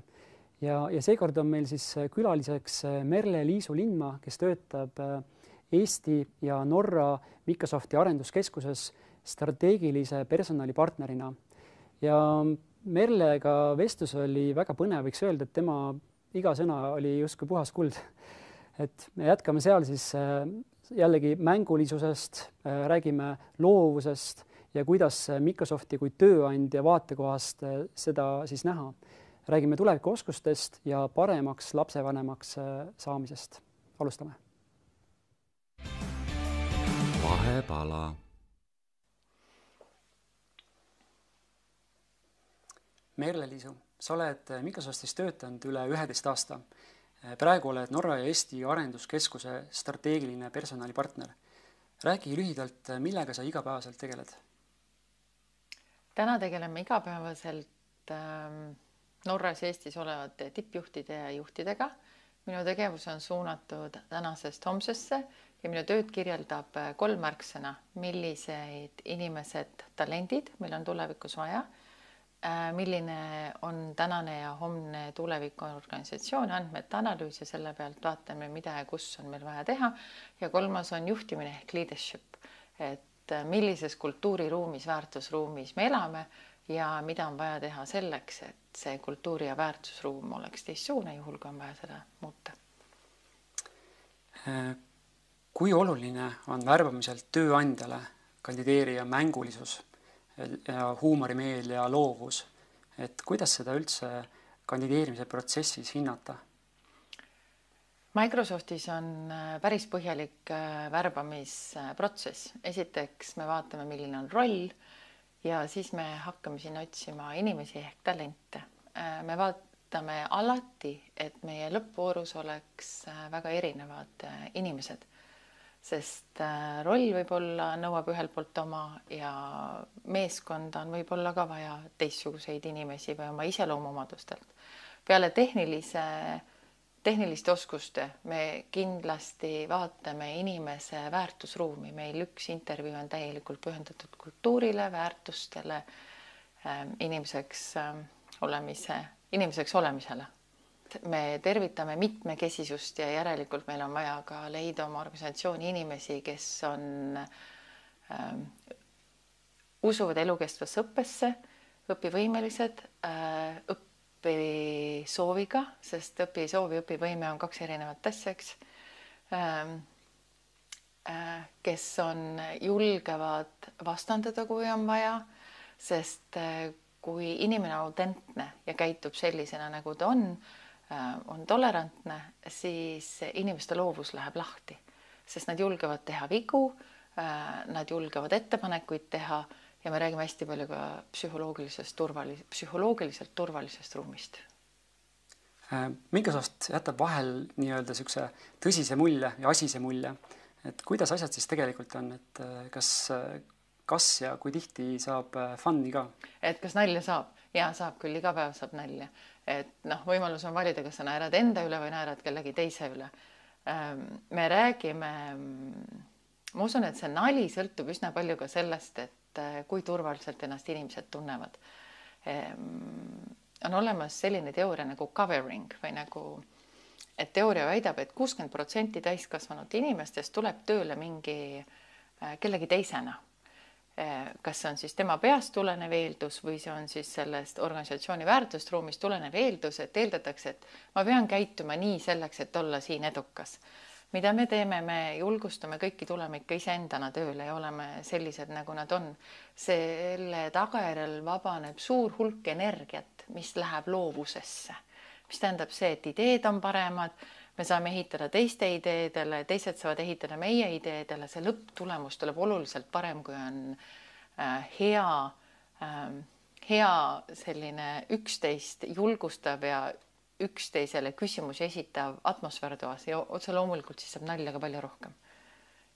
ja, ja seekord on meil siis külaliseks Merle-Liisu Lindmaa, kes töötab Eesti ja Norra Microsofti arenduskeskuses strateegilise personalipartnerina. ja Merlega vestlus oli väga põnev, võiks öelda, et tema iga sõna oli justkui puhas kuld. et me jätkame seal siis jällegi mängulisusest, äh, räägime loovusest ja kuidas Microsofti kui tööandja vaatekohast äh, seda siis näha. räägime tulevikuoskustest ja paremaks lapsevanemaks äh, saamisest. alustame. vahepala. Merle-Liisu, sa oled Microsoftis töötanud üle üheteist aasta praegu oled Norra ja Eesti Arenduskeskuse strateegiline personalipartner. räägi lühidalt, millega sa igapäevaselt tegeled? täna tegeleme igapäevaselt ähm, Norras ja Eestis olevate tippjuhtide ja juhtidega. minu tegevus on suunatud tänasest homsesse ja minu tööd kirjeldab äh, kolm märksõna, milliseid inimesed, talendid meil on tulevikus vaja, milline on tänane ja homne tuleviku organisatsiooni andmete analüüs ja selle pealt vaatame, mida ja kus on meil vaja teha. ja kolmas on juhtimine ehk leadership, et äh, millises kultuuriruumis, väärtusruumis me elame ja mida on vaja teha selleks, et see kultuuri ja väärtusruum oleks teistsugune, juhul kui on vaja seda muuta. kui oluline on värbamisel tööandjale kandideerija mängulisus ja huumorimeel ja loovus. et kuidas seda üldse kandideerimise protsessis hinnata? Microsoftis on äh, päris põhjalik äh, värbamisprotsess. esiteks me vaatame, milline on roll ja siis me hakkame siin otsima inimesi ehk talente. Äh, me vaatame alati, et meie lõppvoorus oleks väga erinevad inimesed sest äh, roll võib-olla nõuab ühelt poolt oma ja meeskonda on võib-olla ka vaja teistsuguseid inimesi või oma iseloomuomadustelt. peale tehnilise, tehniliste oskuste me kindlasti vaatame inimese väärtusruumi, meil üks intervjuu on täielikult pühendatud kultuurile, väärtustele, ähm, inimeseks ähm, olemise, inimeseks olemisele me tervitame mitmekesisust ja järelikult meil on vaja ka leida oma organisatsiooni inimesi, kes on äh,, usuvad elukestvasse õppesse, õpivõimelised äh,, õpisooviga, sest õpisoov ja õpivõime on kaks erinevat asja, eks äh,. Äh, kes on, julgevad vastandada, kui on vaja, sest äh, kui inimene on autentne ja käitub sellisena, nagu ta on on tolerantne, siis inimeste loovus läheb lahti, sest nad julgevad teha vigu, äh, nad julgevad ettepanekuid teha ja me räägime hästi palju ka psühholoogilisest turvalis-, psühholoogiliselt turvalisest ruumist. Äh, Microsoft jätab vahel nii-öelda niisuguse tõsise mulje ja asise mulje, et kuidas asjad siis tegelikult on, et kas, kas ja kui tihti saab fun'i ka? et kas nalja saab? jaa, saab küll, iga päev saab nalja et noh, võimalus on valida, kas sa naerad enda üle või naerad kellegi teise üle. Ähm, me räägime, ma usun, et see nali sõltub üsna palju ka sellest, et äh, kui turvaliselt ennast inimesed tunnevad. Ähm, on olemas selline teooria nagu covering või nagu, et teooria väidab et, et kuuskümmend protsenti täiskasvanud inimestest tuleb tööle mingi äh, kellegi teisena Eh, kas see on siis tema peast tulenev eeldus või see on siis sellest organisatsiooni väärtusruumist tulenev eeldus, et eeldatakse, et ma pean käituma nii selleks, et olla siin edukas. mida me teeme, me julgustame kõiki tulema ikka iseendana tööle ja oleme sellised, nagu nad on. selle tagajärjel vabaneb suur hulk energiat, mis läheb loovusesse, mis tähendab see, et ideed on paremad me saame ehitada teiste ideedele, teised saavad ehitada meie ideedele, see lõpptulemus tuleb oluliselt parem, kui on äh, hea äh,, hea selline üksteist julgustav ja üksteisele küsimusi esitav atmosfäär toas ja otse loomulikult siis saab nalja ka palju rohkem.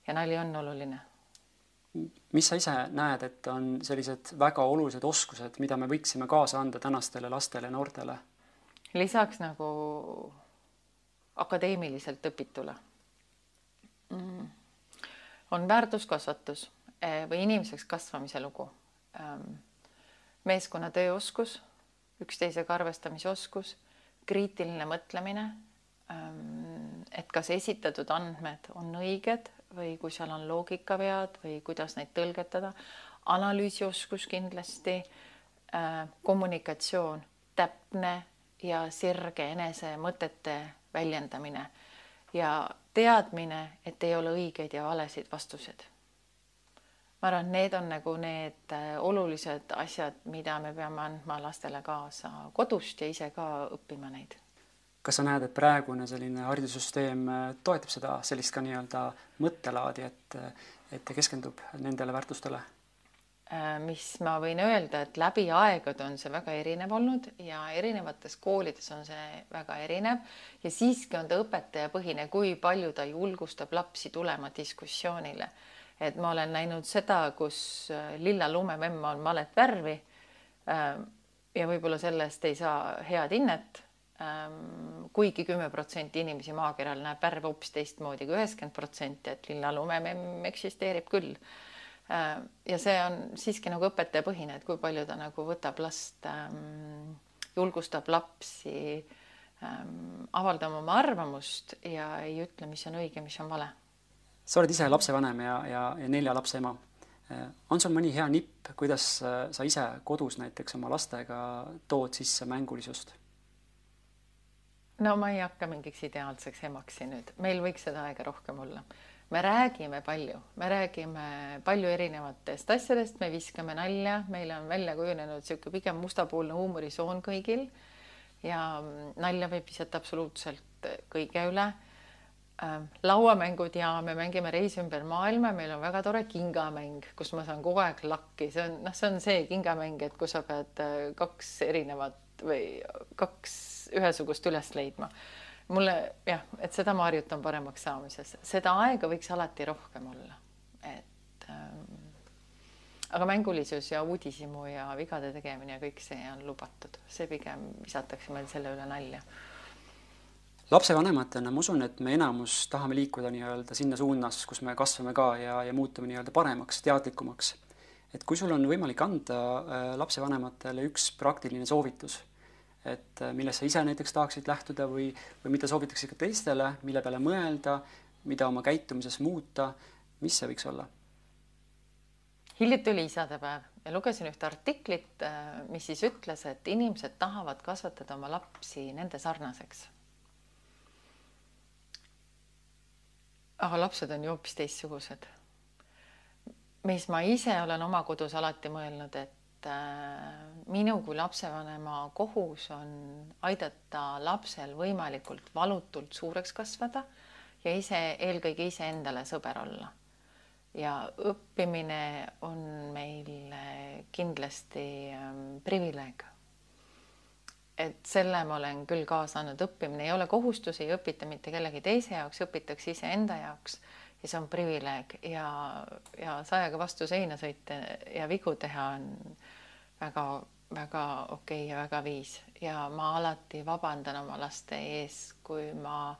ja nali on oluline. mis sa ise näed, et on sellised väga olulised oskused, mida me võiksime kaasa anda tänastele lastele, noortele? lisaks nagu akadeemiliselt õpitule mm.. on väärtuskasvatus eh, või inimeseks kasvamise lugu. Ähm, meeskonna tööoskus, üksteisega arvestamise oskus, kriitiline mõtlemine. Ähm, et kas esitatud andmed on õiged või kui seal on loogikavead või kuidas neid tõlgetada, analüüsioskus kindlasti, äh, kommunikatsioon, täpne ja sirge enese mõtete väljendamine ja teadmine, et ei ole õigeid ja valesid vastuseid. ma arvan, et need on nagu need äh, olulised asjad, mida me peame andma lastele kaasa kodust ja ise ka õppima neid. kas sa näed, et praegune selline haridussüsteem äh, toetab seda sellist ka nii-öelda mõttelaadi, et, et ta keskendub nendele väärtustele? Äh, mis ma võin öelda, et läbi aegade on see väga erinev olnud ja erinevates koolides on see väga erinev. Ja siiski on ta õpetajapõhine, kui palju ta julgustab lapsi tulema diskussioonile. et ma olen näinud seda, kus äh, lilla lumememm on malet värvi äh, ja võib-olla sellest ei saa head hinnet. Ähm, kuigi kümme protsenti inimesi maakeral näeb värve hoopis teistmoodi kui üheksakümmend protsenti, et lilla lumememm eksisteerib küll ja see on siiski nagu õpetajapõhine, et kui palju ta nagu võtab last ähm,, julgustab lapsi ähm, avaldama oma arvamust ja ei ütle, mis on õige, mis on vale. sa oled ise lapsevanem ja, ja, ja nelja lapse ema. Äh, on sul mõni hea nipp, kuidas äh, sa ise kodus näiteks oma lastega tood sisse mängulisust? no ma ei hakka mingiks ideaalseks emaks siin nüüd, meil võiks seda aega rohkem olla me räägime palju, me räägime palju erinevatest asjadest, me viskame nalja, meil on välja kujunenud niisugune pigem mustapoolne huumorisoon kõigil ja nalja võib visata absoluutselt kõige üle. Ähm, lauamängud ja me mängime Reis ümber maailma, meil on väga tore kingamäng, kus ma saan kogu aeg lakki, see on noh, see on see kingamäng, et kus sa pead äh, kaks erinevat või kaks ühesugust üles leidma mulle jah, et seda ma harjutan paremaks saamises, seda aega võiks alati rohkem olla, et ähm, aga mängulisus ja uudishimu ja vigade tegemine ja kõik see on lubatud, see pigem visatakse meil selle üle nalja. lapsevanematena ma usun, et me enamus tahame liikuda nii-öelda sinna suunas, kus me kasvame ka ja, ja muutume nii-öelda paremaks, teadlikumaks. et kui sul on võimalik anda äh, lapsevanematele üks praktiline soovitus et äh, millest sa ise näiteks tahaksid lähtuda või, või mida soovitakse ka teistele, mille peale mõelda, mida oma käitumises muuta, mis see võiks olla? hiljuti oli isadepäev ja lugesin ühte artiklit, äh, mis siis ütles, et inimesed tahavad kasvatada oma lapsi nende sarnaseks. aga lapsed on ju hoopis teistsugused. mis ma ise olen oma kodus alati mõelnud, et et äh, minu kui lapsevanema kohus on aidata lapsel võimalikult valutult suureks kasvada ja ise, eelkõige iseendale sõber olla. ja õppimine on meil kindlasti ähm, privileeg. et selle ma olen küll kaasa andnud, õppimine ei ole kohustus, ei õpita mitte kellegi teise jaoks, õpitakse iseenda jaoks ja see on privileeg ja, ja sajaga vastu seina sõita ja vigu teha on väga-väga okei okay ja väga viis ja ma alati vabandan oma laste ees, kui ma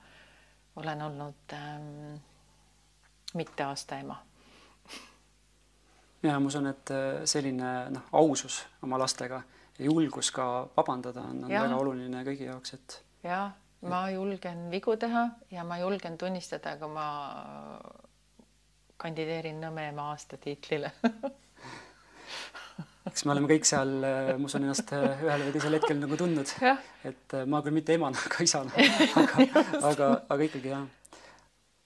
olen olnud ähm, mitte aasta ema. ja ma usun, et äh, selline noh, ausus oma lastega ja julgus ka vabandada on, on ja. väga oluline kõigi jaoks, et. ja ma julgen vigu teha ja ma julgen tunnistada, kui ma kandideerin Nõmme aastatiitlile. Eks me oleme kõik seal, äh, ma usun ennast äh, ühel või teisel hetkel nagu tundnud, et äh, ma küll mitte emana, aga isana, aga, aga, aga ikkagi jah.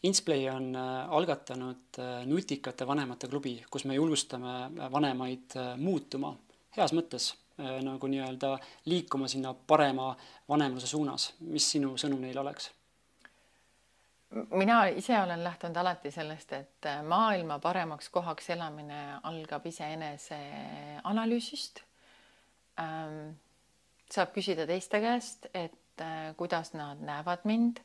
Insplay on algatanud nutikate vanemate klubi, kus me julgustame vanemaid muutuma. Heas mõttes nagu nii-öelda liikuma sinna parema vanemluse suunas. mis sinu sõnum neile oleks? mina ise olen lähtunud alati sellest, et maailma paremaks kohaks elamine algab iseenese analüüsist ähm,. saab küsida teiste käest, et äh, kuidas nad näevad mind.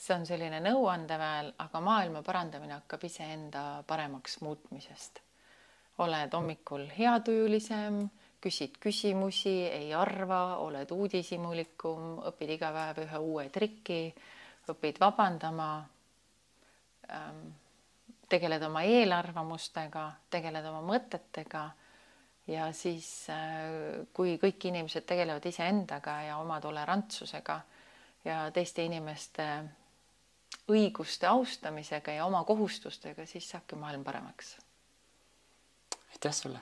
see on selline nõuandeväel, aga maailma parandamine hakkab iseenda paremaks muutmisest. oled hommikul heatujulisem, küsid küsimusi, ei arva, oled uudishimulikum, õpid iga päev ühe uue triki õpid vabandama, ähm, tegeled oma eelarvamustega, tegeled oma mõtetega ja siis, äh, kui kõik inimesed tegelevad iseendaga ja oma tolerantsusega ja teiste inimeste õiguste austamisega ja oma kohustustega, siis saabki maailm paremaks. aitäh sulle.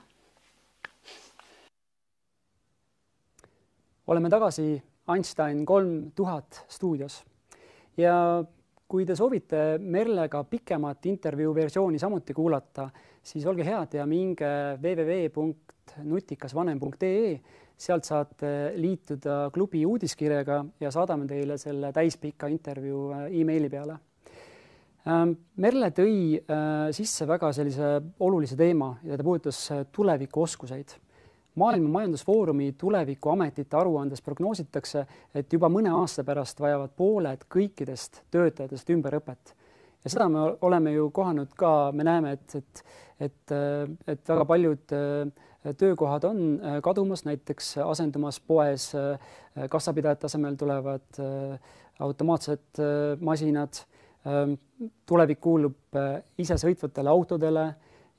Oleme tagasi Einstein kolm tuhat stuudios. Ja kui te soovite Merlega pikemat intervjuu versiooni samuti kuulata, siis olge head ja minge www.nutikasvanem.ee, sealt saate liituda klubi uudiskirjaga ja saadame teile selle täispika intervjuu äh, emaili peale. Ähm, Merle tõi äh, sisse väga sellise olulise teema ja ta puudutas äh, tulevikuoskuseid maailma Majandusfoorumi tulevikuametite aruandes prognoositakse, et juba mõne aasta pärast vajavad pooled kõikidest töötajatest ümberõpet. ja seda me oleme ju kohanud ka, me näeme, et, et, et, et väga paljud äh, töökohad on äh, kadumas, näiteks asendumas poes äh, kassapidajate asemel tulevad automaatsed masinad. tulevik kuulub isesõitvatele autodele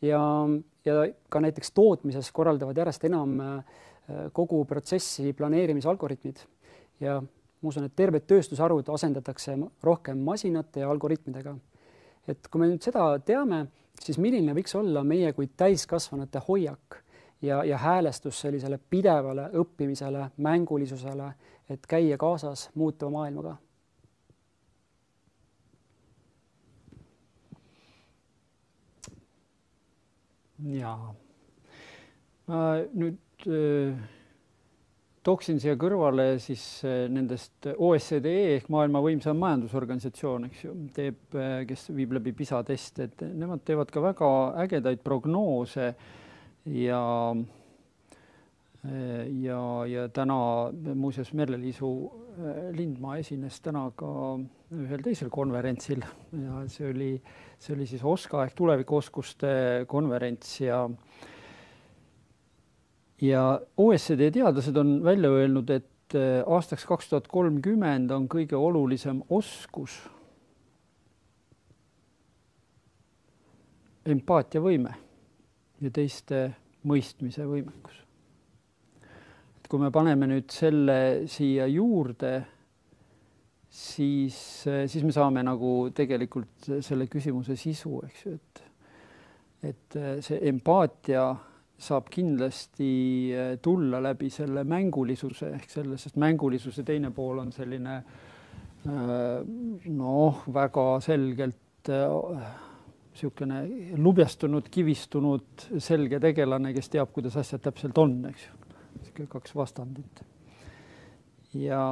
ja, ja ka näiteks tootmises korraldavad järjest enam kogu protsessi planeerimisalgoritmid ja ma usun, et terved tööstusharud asendatakse rohkem masinate ja algoritmidega. et kui me nüüd seda teame, siis milline võiks olla meie kui täiskasvanute hoiak ja, ja häälestus sellisele pidevale õppimisele, mängulisusele, et käia kaasas muutuva maailmaga? Jaa, ma nüüd äh tooksin siia kõrvale siis eh, nendest OECD ehk maailma võimsam majandusorganisatsioon, eks ju, teeb, eh, kes viib läbi PISA teste, et nemad teevad ka väga ägedaid prognoose ja ja, ja täna muuseas Merle-Liisu Lindmaa esines täna ka ühel teisel konverentsil ja see oli, see oli siis OSKA ehk tulevikuoskuste konverents ja ja OECD teadlased on välja öelnud, et äh, aastaks kaks tuhat kolmkümmend on kõige olulisem oskus empaatiavõime ja teiste mõistmise võimekus. et kui me paneme nüüd selle siia juurde, siis, äh, siis me saame nagu tegelikult selle küsimuse sisu, eks ju, et et äh, see empaatia saab kindlasti eh, tulla läbi selle mängulisuse ehk selle, sest mängulisuse teine pool on selline eh, noh, väga selgelt niisugune eh, lubjastunud, kivistunud, selge tegelane, kes teab, kuidas asjad täpselt on, eks ju. niisugune kaks vastandit. Ja,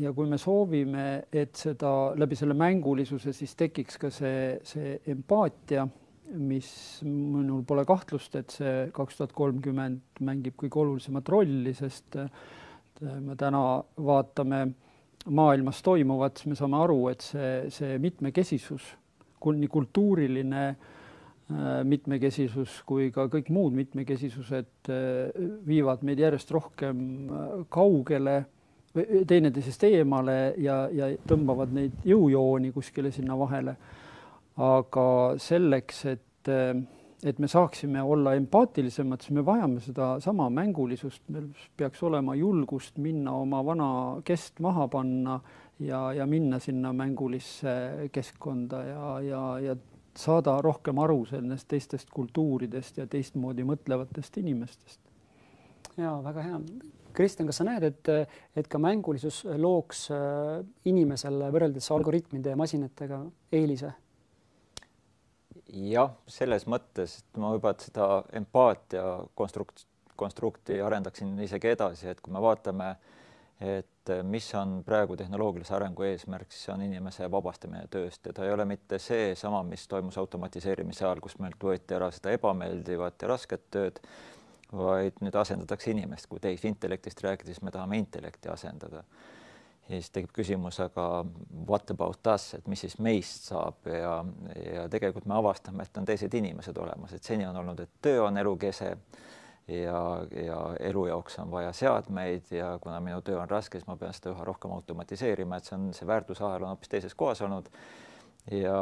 ja kui me soovime, et seda läbi selle mängulisuse siis tekiks ka see, see empaatia mis minul pole kahtlust, et see kaks tuhat kolmkümmend mängib kõige olulisemat rolli, sest me täna vaatame maailmas toimuvat, siis me saame aru, et see, see mitmekesisus, nii kultuuriline äh, mitmekesisus kui ka kõik muud mitmekesisused äh, viivad meid järjest rohkem äh, kaugele teineteisest eemale ja, ja tõmbavad neid jõujooni kuskile sinna vahele aga selleks, et, et me saaksime olla empaatilisemad, siis me vajame sedasama mängulisust, meil peaks olema julgust minna oma vana kest maha panna ja, ja minna sinna mängulisse keskkonda ja, ja, ja saada rohkem aru sellest teistest kultuuridest ja teistmoodi mõtlevatest inimestest. ja väga hea. Kristjan, kas sa näed, et, et ka mängulisus looks äh, inimesele võrreldes algoritmide ja masinatega eelise? jah, selles mõttes, et ma juba seda empaatia konstrukt-, konstrukti arendaksin isegi edasi, et kui me vaatame, et mis on praegu tehnoloogilise arengu eesmärk, siis see on inimese vabastamine tööst ja ta ei ole mitte seesama, mis toimus automatiseerimise ajal, kus meilt võeti ära seda ebameeldivat ja rasket tööd, vaid nüüd asendatakse inimest, kui tehisintellektist rääkida, siis me tahame intellekti asendada. Ja siis tekib küsimus, aga what about us, et mis siis meist saab? Ja, ja tegelikult me avastame, et on teised inimesed olemas, et seni on olnud, et töö on elukese ja, ja elu jaoks on vaja seadmeid. Ja kuna minu töö on raske, siis ma pean seda üha rohkem automatiseerima, et see on, see väärtusahel on hoopis teises kohas olnud. ja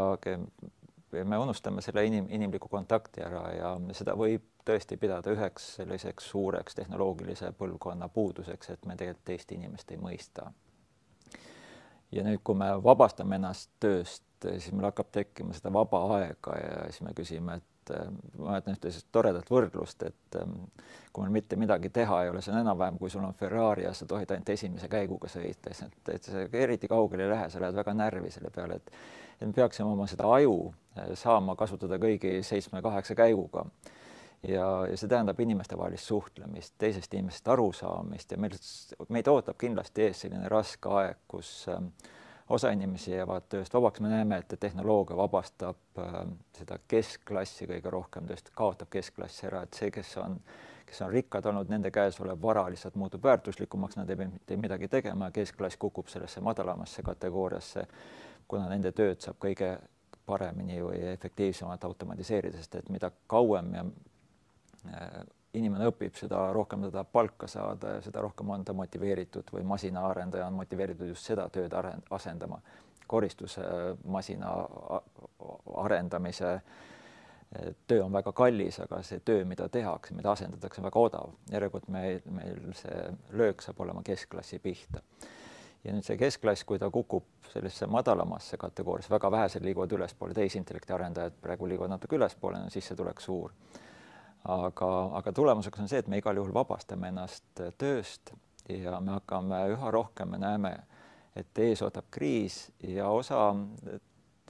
me unustame selle inim, inimliku kontakti ära ja seda võib tõesti pidada üheks selliseks suureks tehnoloogilise põlvkonna puuduseks, et me tegelikult teist inimest ei mõista. Ja nüüd, kui me vabastame ennast tööst, siis meil hakkab tekkima seda vaba aega ja siis me küsime, et äh, ma mäletan ühte sellist toredat võrdlust, et ähm, kui meil mitte midagi teha ei ole, see on enam-vähem, kui sul on Ferrari ja sa tohid ainult esimese käiguga sõita, et, et see eriti kaugele ei lähe, sa lähed väga närvi selle peale, et et me peaksime oma seda aju äh, saama kasutada kõigi seitsme-kaheksa käiguga. Ja, ja see tähendab inimestevahelist suhtlemist, teisest inimesest arusaamist ja meil, meid ootab kindlasti ees selline raske aeg, kus äh, osa inimesi jäävad tööst vabaks, me näeme, et tehnoloogia vabastab äh, seda keskklassi kõige rohkem, tõesti kaotab keskklassi ära, et see, kes on, kes on rikkad olnud, nende käes olev vara lihtsalt muutub väärtuslikumaks, nad ei pea mitte midagi tegema ja keskklass kukub sellesse madalamasse kategooriasse, kuna nende tööd saab kõige paremini või efektiivsemalt automatiseerida, sest et mida kauem ja Äh, inimene õpib, seda rohkem ta tahab palka saada ja seda rohkem on ta motiveeritud või masinaarendaja on motiveeritud just seda tööd arend-, asendama. koristusmasina arendamise töö on väga kallis, aga see töö, mida tehakse, mida asendatakse, on väga odav. järelikult me, meil see löök saab olema keskklassi pihta. Ja nüüd see keskklass, kui ta kukub sellisesse madalamasse kategooriasse, väga vähesed liiguvad ülespoole, tehisintellekti arendajad praegu liiguvad natuke ülespoole, sissetulek suur. aga, aga tulemuseks on see, et me igal juhul vabastame ennast tööst ja me hakkame üha rohkem, me näeme, et ees ootab kriis ja osa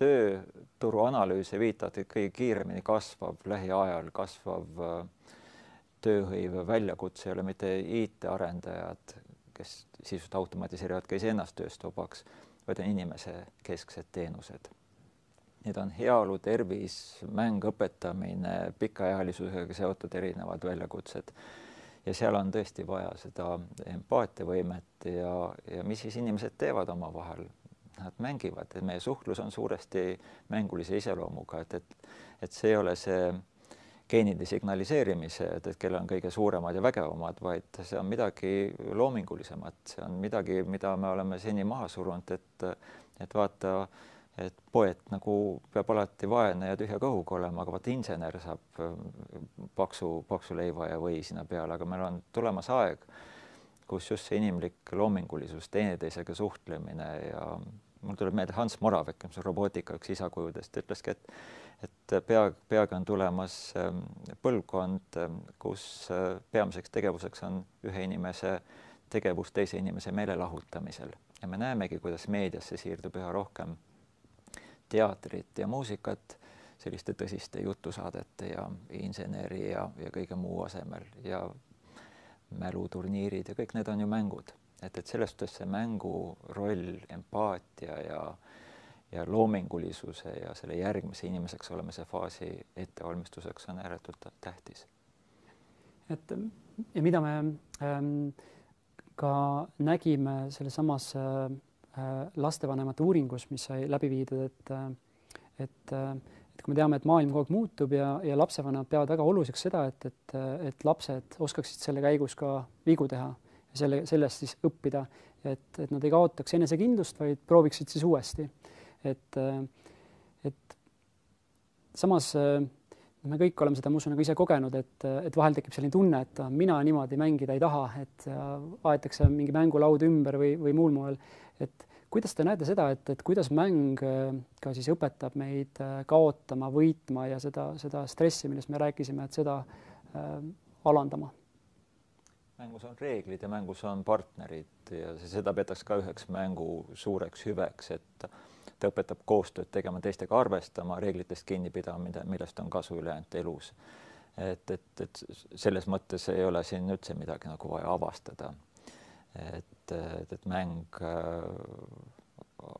tööturu analüüse viitavad, et kõige kiiremini kasvav lähiajal kasvav äh, tööhõive väljakutse ei ole mitte IT-arendajad, kes sisust automatiseerivad ka iseennast tööst vabaks, vaid on inimesekesksed teenused. Need on heaolu, tervis, mäng, õpetamine, pikaealisusega seotud erinevad väljakutsed. ja seal on tõesti vaja seda empaatiavõimet ja, ja mis siis inimesed teevad omavahel nad mängivad, et meie suhtlus on suuresti mängulise iseloomuga, et, et, et see ei ole see geenide signaliseerimise, et, et kellel on kõige suuremad ja vägevamad, vaid see on midagi loomingulisemat, see on midagi, mida me oleme seni maha surunud, et, et vaata, et poet nagu peab alati vaene ja tühja kõhuga olema, aga vaata insener saab paksu, paksu leiva ja või sinna peale, aga meil on tulemas aeg kus just see inimlik loomingulisus, teineteisega suhtlemine ja mul tuleb meelde Hans Moravek, mis on robootika üks isakujudest, ütleski, et et pea, peagi on tulemas ähm, põlvkond, ähm, kus äh, peamiseks tegevuseks on ühe inimese tegevus teise inimese meelelahutamisel. Ja me näemegi, kuidas meediasse siirdub üha rohkem teatrit ja muusikat selliste tõsiste jutusaadete ja inseneri ja, ja kõige muu asemel ja mäluturniirid ja kõik need on ju mängud, et, et selles suhtes see mängu roll, empaatia ja ja loomingulisuse ja selle järgmise inimeseks olemise faasi ettevalmistuseks on ääretult tähtis. et ja mida me ähm, ka nägime sellesamas äh, lastevanemate uuringus, mis sai läbi viidud, et äh, et äh, et kui me teame, et maailm kogu aeg muutub ja, ja lapsevanemad peavad väga oluliseks seda, et, et, et lapsed oskaksid selle käigus ka vigu teha ja selle, sellest siis õppida, et, et nad ei kaotaks enesekindlust, vaid prooviksid siis uuesti. Et, et samas me kõik oleme seda, ma usun, nagu ise kogenud, et, et vahel tekib selline tunne, et mina niimoodi mängida ei taha, et aetakse mingi mängulaud ümber või, või muul moel, et kuidas te näete seda, et, et kuidas mäng äh, ka siis õpetab meid äh, kaotama, võitma ja seda, seda stressi, millest me rääkisime, et seda äh, alandama? mängus on reeglid ja mängus on partnerid ja seda peetakse ka üheks mängu suureks hüveks, et ta õpetab koostööd tegema, teistega arvestama, reeglitest kinni pidama, millest on kasu ülejäänud elus. et, et, et selles mõttes ei ole siin üldse midagi nagu vaja avastada et, et, et mäng äh,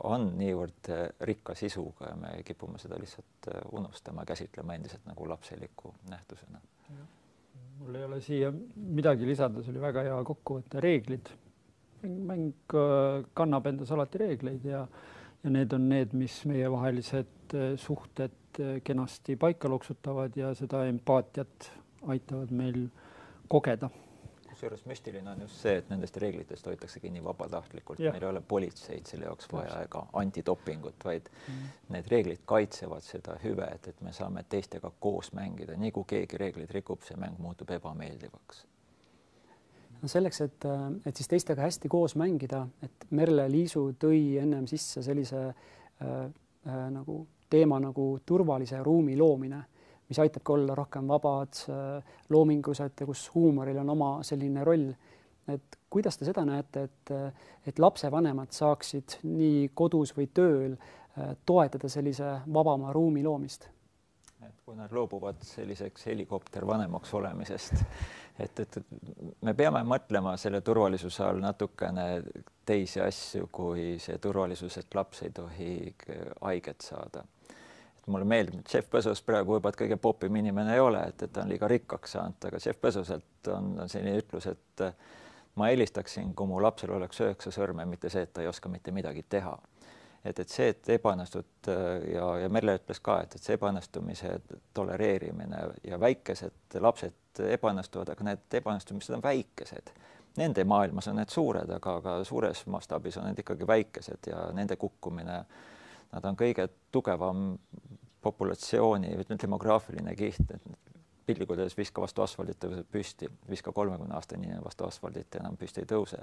on niivõrd äh, rikka sisuga ja me kipume seda lihtsalt äh, unustama, käsitlema endiselt nagu lapseliku nähtusena. mul ei ole siia midagi lisada, see oli väga hea kokkuvõte, reeglid. mäng kannab endas alati reegleid ja, ja need on need, mis meievahelised suhted kenasti paika loksutavad ja seda empaatiat aitavad meil kogeda. Kusjuures müstiline on just see, et nendest reeglitest hoitakse kinni vabatahtlikult, meil ei ole politseid selle jaoks vaja ega antidopingut, vaid mm. need reeglid kaitsevad seda hüvet, et me saame teistega koos mängida, nii kui keegi reegleid rikub, see mäng muutub ebameeldivaks. No selleks, et, et siis teistega hästi koos mängida, et Merle Liisu tõi ennem sisse sellise äh, äh, nagu teema nagu turvalise ruumi loomine mis aitabki olla rohkem vabad, loomingulised ja kus huumoril on oma selline roll. et kuidas te seda näete, et, et lapsevanemad saaksid nii kodus või tööl äh, toetada sellise vabama ruumi loomist? et kui nad loobuvad selliseks helikoptervanemaks olemisest, et, et me peame mõtlema selle turvalisuse all natukene teisi asju kui see turvalisus, et laps ei tohi haiget saada mulle meeldib, et Jeff Bezos praegu võib-olla kõige popim inimene ei ole, et, et ta on liiga rikkaks saanud, aga Jeff Bezoselt on, on selline ütlus, et ma eelistaksin, kui mu lapsel oleks üheksa sõrme, mitte see, et ta ei oska mitte midagi teha. Et, et see, et ebaõnnestud äh, ja, ja Merle ütles ka, et, et see ebaõnnestumise tolereerimine ja väikesed lapsed ebaõnnestuvad, aga need ebaõnnestumised on väikesed. Nende maailmas on need suured, aga, aga suures mastaabis on need ikkagi väikesed ja nende kukkumine, nad on kõige tugevam populatsiooni, ütleme demograafiline kiht, et piltlikult öeldes viska vastu asfaldit, tõuseb püsti, viska kolmekümne aastane inimene vastu asfaldit ja enam püsti ei tõuse.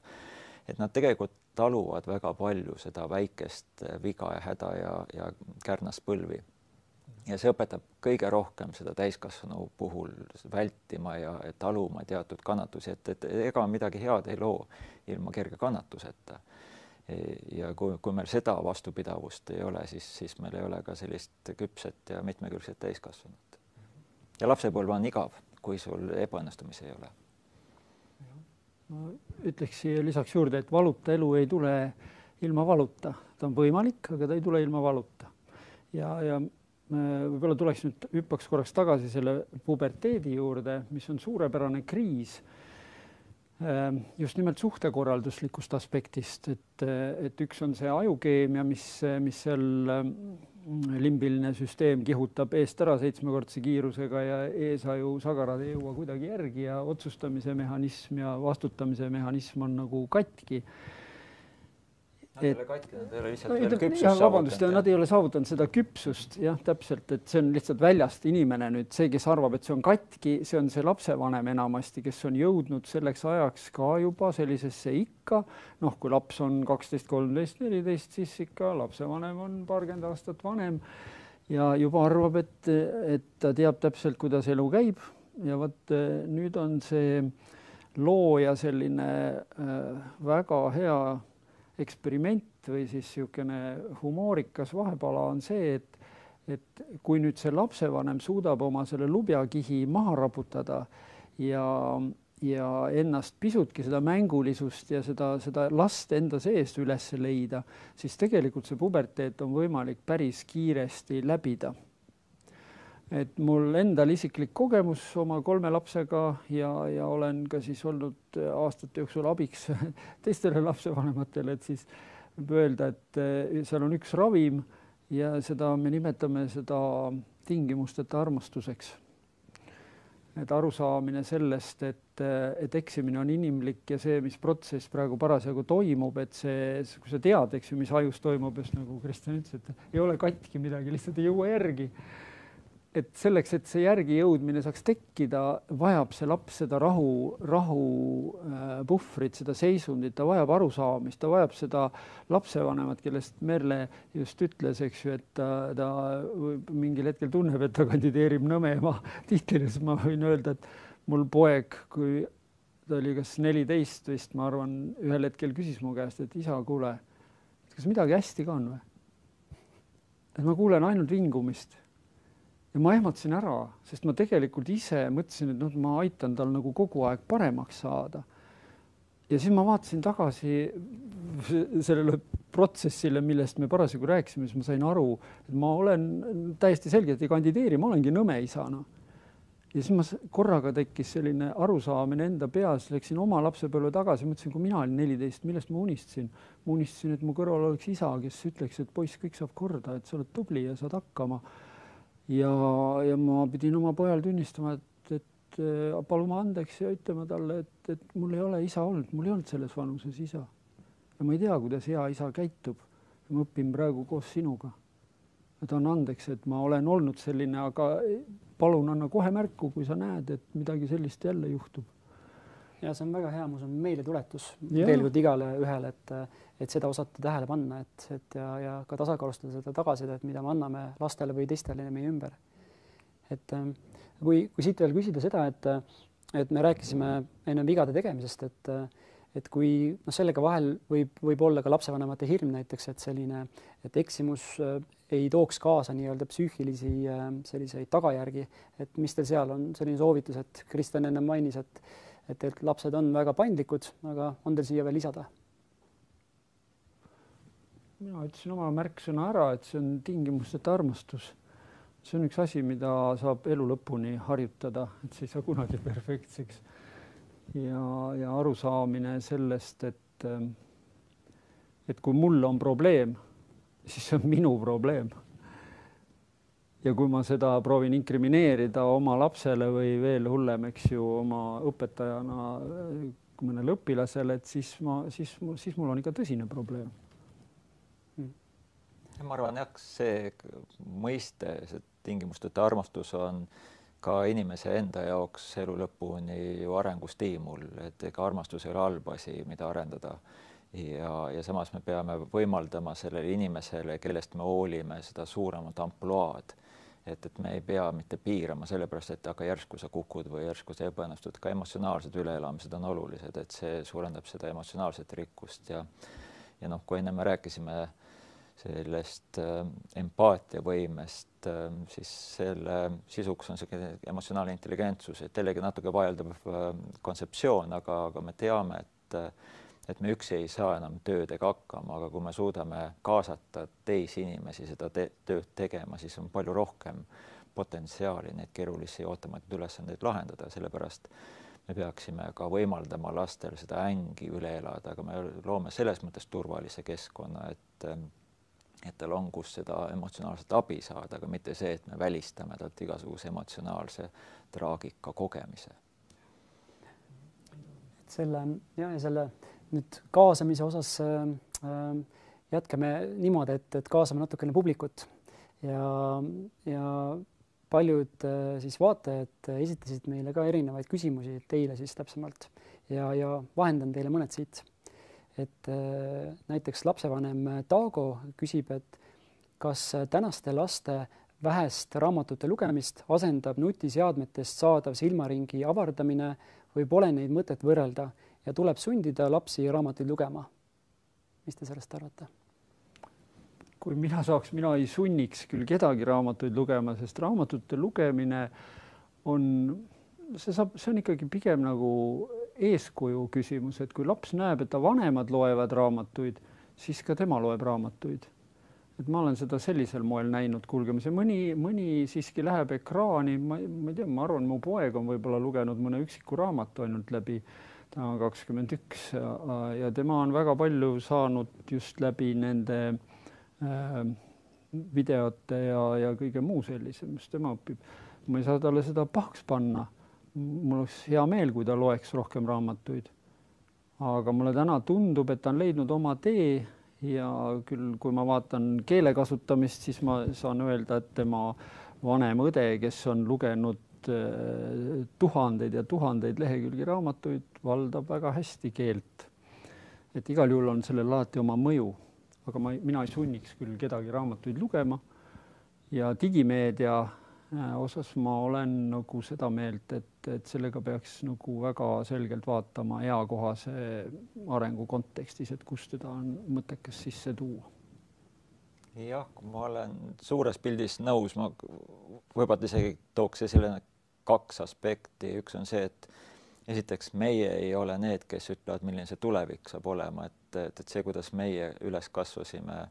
Et nad tegelikult taluvad väga palju seda väikest viga ja häda ja, ja kärnaspõlvi. ja see õpetab kõige rohkem seda täiskasvanu puhul vältima ja taluma teatud kannatusi, et, et ega midagi head ei loo ilma kerge kannatuseta ja kui, kui meil seda vastupidavust ei ole, siis, siis meil ei ole ka sellist küpset ja mitmekülgset täiskasvanut. ja lapsepõlv on igav, kui sul ebaõnnestumisi ei ole. Ma ütleks siia lisaks juurde, et valuta elu ei tule ilma valuta, ta on võimalik, aga ta ei tule ilma valuta. ja, ja võib-olla tuleks nüüd, hüppaks korraks tagasi selle puberteedi juurde, mis on suurepärane kriis Ehm, just nimelt suhtekorralduslikust aspektist, et, et üks on see ajukeemia, mis, mis seal mm, limbiline süsteem kihutab eest ära seitsmekordse kiirusega ja eesaju sagarad ei jõua kuidagi järgi ja otsustamise mehhanism ja vastutamise mehhanism on nagu katki Lihtsalt no, küpsust jah, vabandust, nad ei ole saavutanud seda küpsust, jah, täpselt, et see on lihtsalt väljast inimene nüüd, see, kes arvab, et see on katki, see on see lapsevanem enamasti, kes on jõudnud selleks ajaks ka juba sellisesse ikka, noh, kui laps on kaksteist, kolmteist, neliteist, siis ikka lapsevanem on paarkümmend aastat vanem ja juba arvab, et, et ta teab täpselt, kuidas elu käib. Ja vot nüüd on see looja selline äh, väga hea eksperiment või siis niisugune humoorikas vahepala on see, et et kui nüüd see lapsevanem suudab oma selle lubjakihi maha raputada ja, ja ennast pisutki seda mängulisust ja seda, seda last enda seest üles leida, siis tegelikult see puberteet on võimalik päris kiiresti läbida et mul endal isiklik kogemus oma kolme lapsega ja, ja olen ka siis olnud aastate jooksul abiks teistele lapsevanematele, et siis võib öelda, et eh, seal on üks ravim ja seda me nimetame seda tingimusteta armastuseks. et arusaamine sellest, et, et eksimine on inimlik ja see, mis protsess praegu parasjagu toimub, et see, kui sa tead, eks ju, mis ajus toimub, just nagu Kristjan ütles, et ei ole katki midagi, lihtsalt ei jõua järgi et selleks, et see järgijõudmine saaks tekkida, vajab see laps seda rahu, rahupuhvrit, seda seisundit, ta vajab arusaamist, ta vajab seda lapsevanemat, kellest Merle just ütles, eks ju, et ta, ta mingil hetkel tunneb, et ta kandideerib nõmeema tiitlile, siis ma võin öelda, et mul poeg, kui ta oli kas neliteist vist, ma arvan, ühel hetkel küsis mu käest, et isa, kuule, kas midagi hästi ka on või? et ma kuulen ainult vingumist ja ma ehmatasin ära, sest ma tegelikult ise mõtlesin, et noh, ma aitan tal nagu kogu aeg paremaks saada. ja siis ma vaatasin tagasi sellele protsessile, millest me parasjagu rääkisime, siis ma sain aru, et ma olen täiesti selgelt ei kandideeri, ma olengi nõme isana. ja siis ma korraga tekkis selline arusaamine enda peas, läksin oma lapsepõlve tagasi, mõtlesin, kui mina olin neliteist, millest ma unistasin. ma unistasin, et mu kõrval oleks isa, kes ütleks, et poiss, kõik saab korda, et sa oled tubli ja saad hakkama ja, ja ma pidin oma pojal tunnistama, et, et paluma andeks ja ütlema talle, et, et mul ei ole isa olnud, mul ei olnud selles vanuses isa. ja ma ei tea, kuidas hea isa käitub. ma õpin praegu koos sinuga. et anna andeks, et ma olen olnud selline, aga palun anna kohe märku, kui sa näed, et midagi sellist jälle juhtub ja see on väga hea, ma usun, meeldetuletus tegelikult igale ühele, et et seda osata tähele panna, et, et ja, ja ka tasakaalustada seda tagasisidet, mida me anname lastele või teistele meie ümber. et ähm, kui, kui siit veel küsida seda, et, et me rääkisime enne vigade tegemisest, et et kui noh, sellega vahel võib, võib olla ka lapsevanemate hirm näiteks, et selline, et eksimus äh, ei tooks kaasa nii-öelda psüühilisi äh, selliseid tagajärgi, et mis teil seal on selline soovitus, et Kristjan enne mainis, et et tegelikult lapsed on väga paindlikud, aga on teil siia veel lisada? mina ütlesin oma märksõna ära, et see on tingimusteta armastus. see on üks asi, mida saab elu lõpuni harjutada, et see ei saa kunagi perfektseks. ja, ja arusaamine sellest, et, et kui mul on probleem, siis see on minu probleem. Ja kui ma seda proovin inkrimineerida oma lapsele või veel hullem, eks ju, oma õpetajana mõnele õpilasele, et siis ma, siis, siis mul on ikka tõsine probleem ma arvan jah, see mõiste, see tingimusteta armastus on ka inimese enda jaoks elu lõpuni ju arengustiimul, et ega armastus ei ole halb asi, mida arendada. ja, ja samas me peame võimaldama sellele inimesele, kellest me hoolime, seda suuremat ampluaad. Et, et me ei pea mitte piirama sellepärast, et aga järsku sa kukud või järsku sa ebaõnnestud, ka emotsionaalsed üleelamised on olulised, et see suurendab seda emotsionaalset rikkust ja ja noh, kui enne me rääkisime sellest äh, empaatiavõimest äh,, siis selle sisuks on niisugune emotsionaalne intelligentsus, et jällegi natuke vaieldav äh, kontseptsioon, aga, aga me teame, et et me üksi ei saa enam töödega hakkama, aga kui me suudame kaasata teisi inimesi seda te tööd tegema, siis on palju rohkem potentsiaali neid keerulisi ootamatuid ülesandeid lahendada, sellepärast me peaksime ka võimaldama lastel seda ängi üle elada, aga me loome selles mõttes turvalise keskkonna, et et tal on, kus seda emotsionaalset abi saada, aga mitte see, et me välistame talt igasuguse emotsionaalse traagika kogemise. et selle ja, ja selle nüüd kaasamise osas äh, äh, jätkame niimoodi, et, et kaasame natukene publikut ja, ja paljud äh, siis vaatajad esitasid meile ka erinevaid küsimusi teile siis täpsemalt ja, ja vahendan teile mõned siit. Et näiteks lapsevanem Taago küsib, et kas tänaste laste vähest raamatute lugemist asendab nutiseadmetest saadav silmaringi avardamine või pole neid mõtet võrrelda ja tuleb sundida lapsi raamatuid lugema? mis te sellest arvate? kui mina saaks, mina ei sunniks küll kedagi raamatuid lugema, sest raamatute lugemine on, see saab, see on ikkagi pigem nagu eeskuju küsimus, et kui laps näeb, et ta vanemad loevad raamatuid, siis ka tema loeb raamatuid. et ma olen seda sellisel moel näinud kulgemas ja mõni, mõni siiski läheb ekraani, ma, ma ei tea, ma arvan, mu poeg on võib-olla lugenud mõne üksiku raamatu ainult läbi, ta on kakskümmend üks ja, tema on väga palju saanud just läbi nende äh, videote ja, ja kõige muu sellise, mis tema õpib. ma ei saa talle seda pahaks panna mul oleks hea meel, kui ta loeks rohkem raamatuid. aga mulle täna tundub, et ta on leidnud oma tee ja küll, kui ma vaatan keele kasutamist, siis ma saan öelda, et tema vanem õde, kes on lugenud eh, tuhandeid ja tuhandeid lehekülgi raamatuid, valdab väga hästi keelt. et igal juhul on sellel alati oma mõju, aga ma, mina ei sunniks küll kedagi raamatuid lugema ja digimeedia Äh, osas ma olen nagu seda meelt, et, et sellega peaks nagu väga selgelt vaatama eakohase arengu kontekstis, et kus teda on mõttekas sisse tuua. jah, ma olen suures pildis nõus, ma võib-olla isegi tooks esile kaks aspekti, üks on see, et esiteks meie ei ole need, kes ütlevad, milline see tulevik saab olema, et, et, et see, kuidas meie üles kasvasime,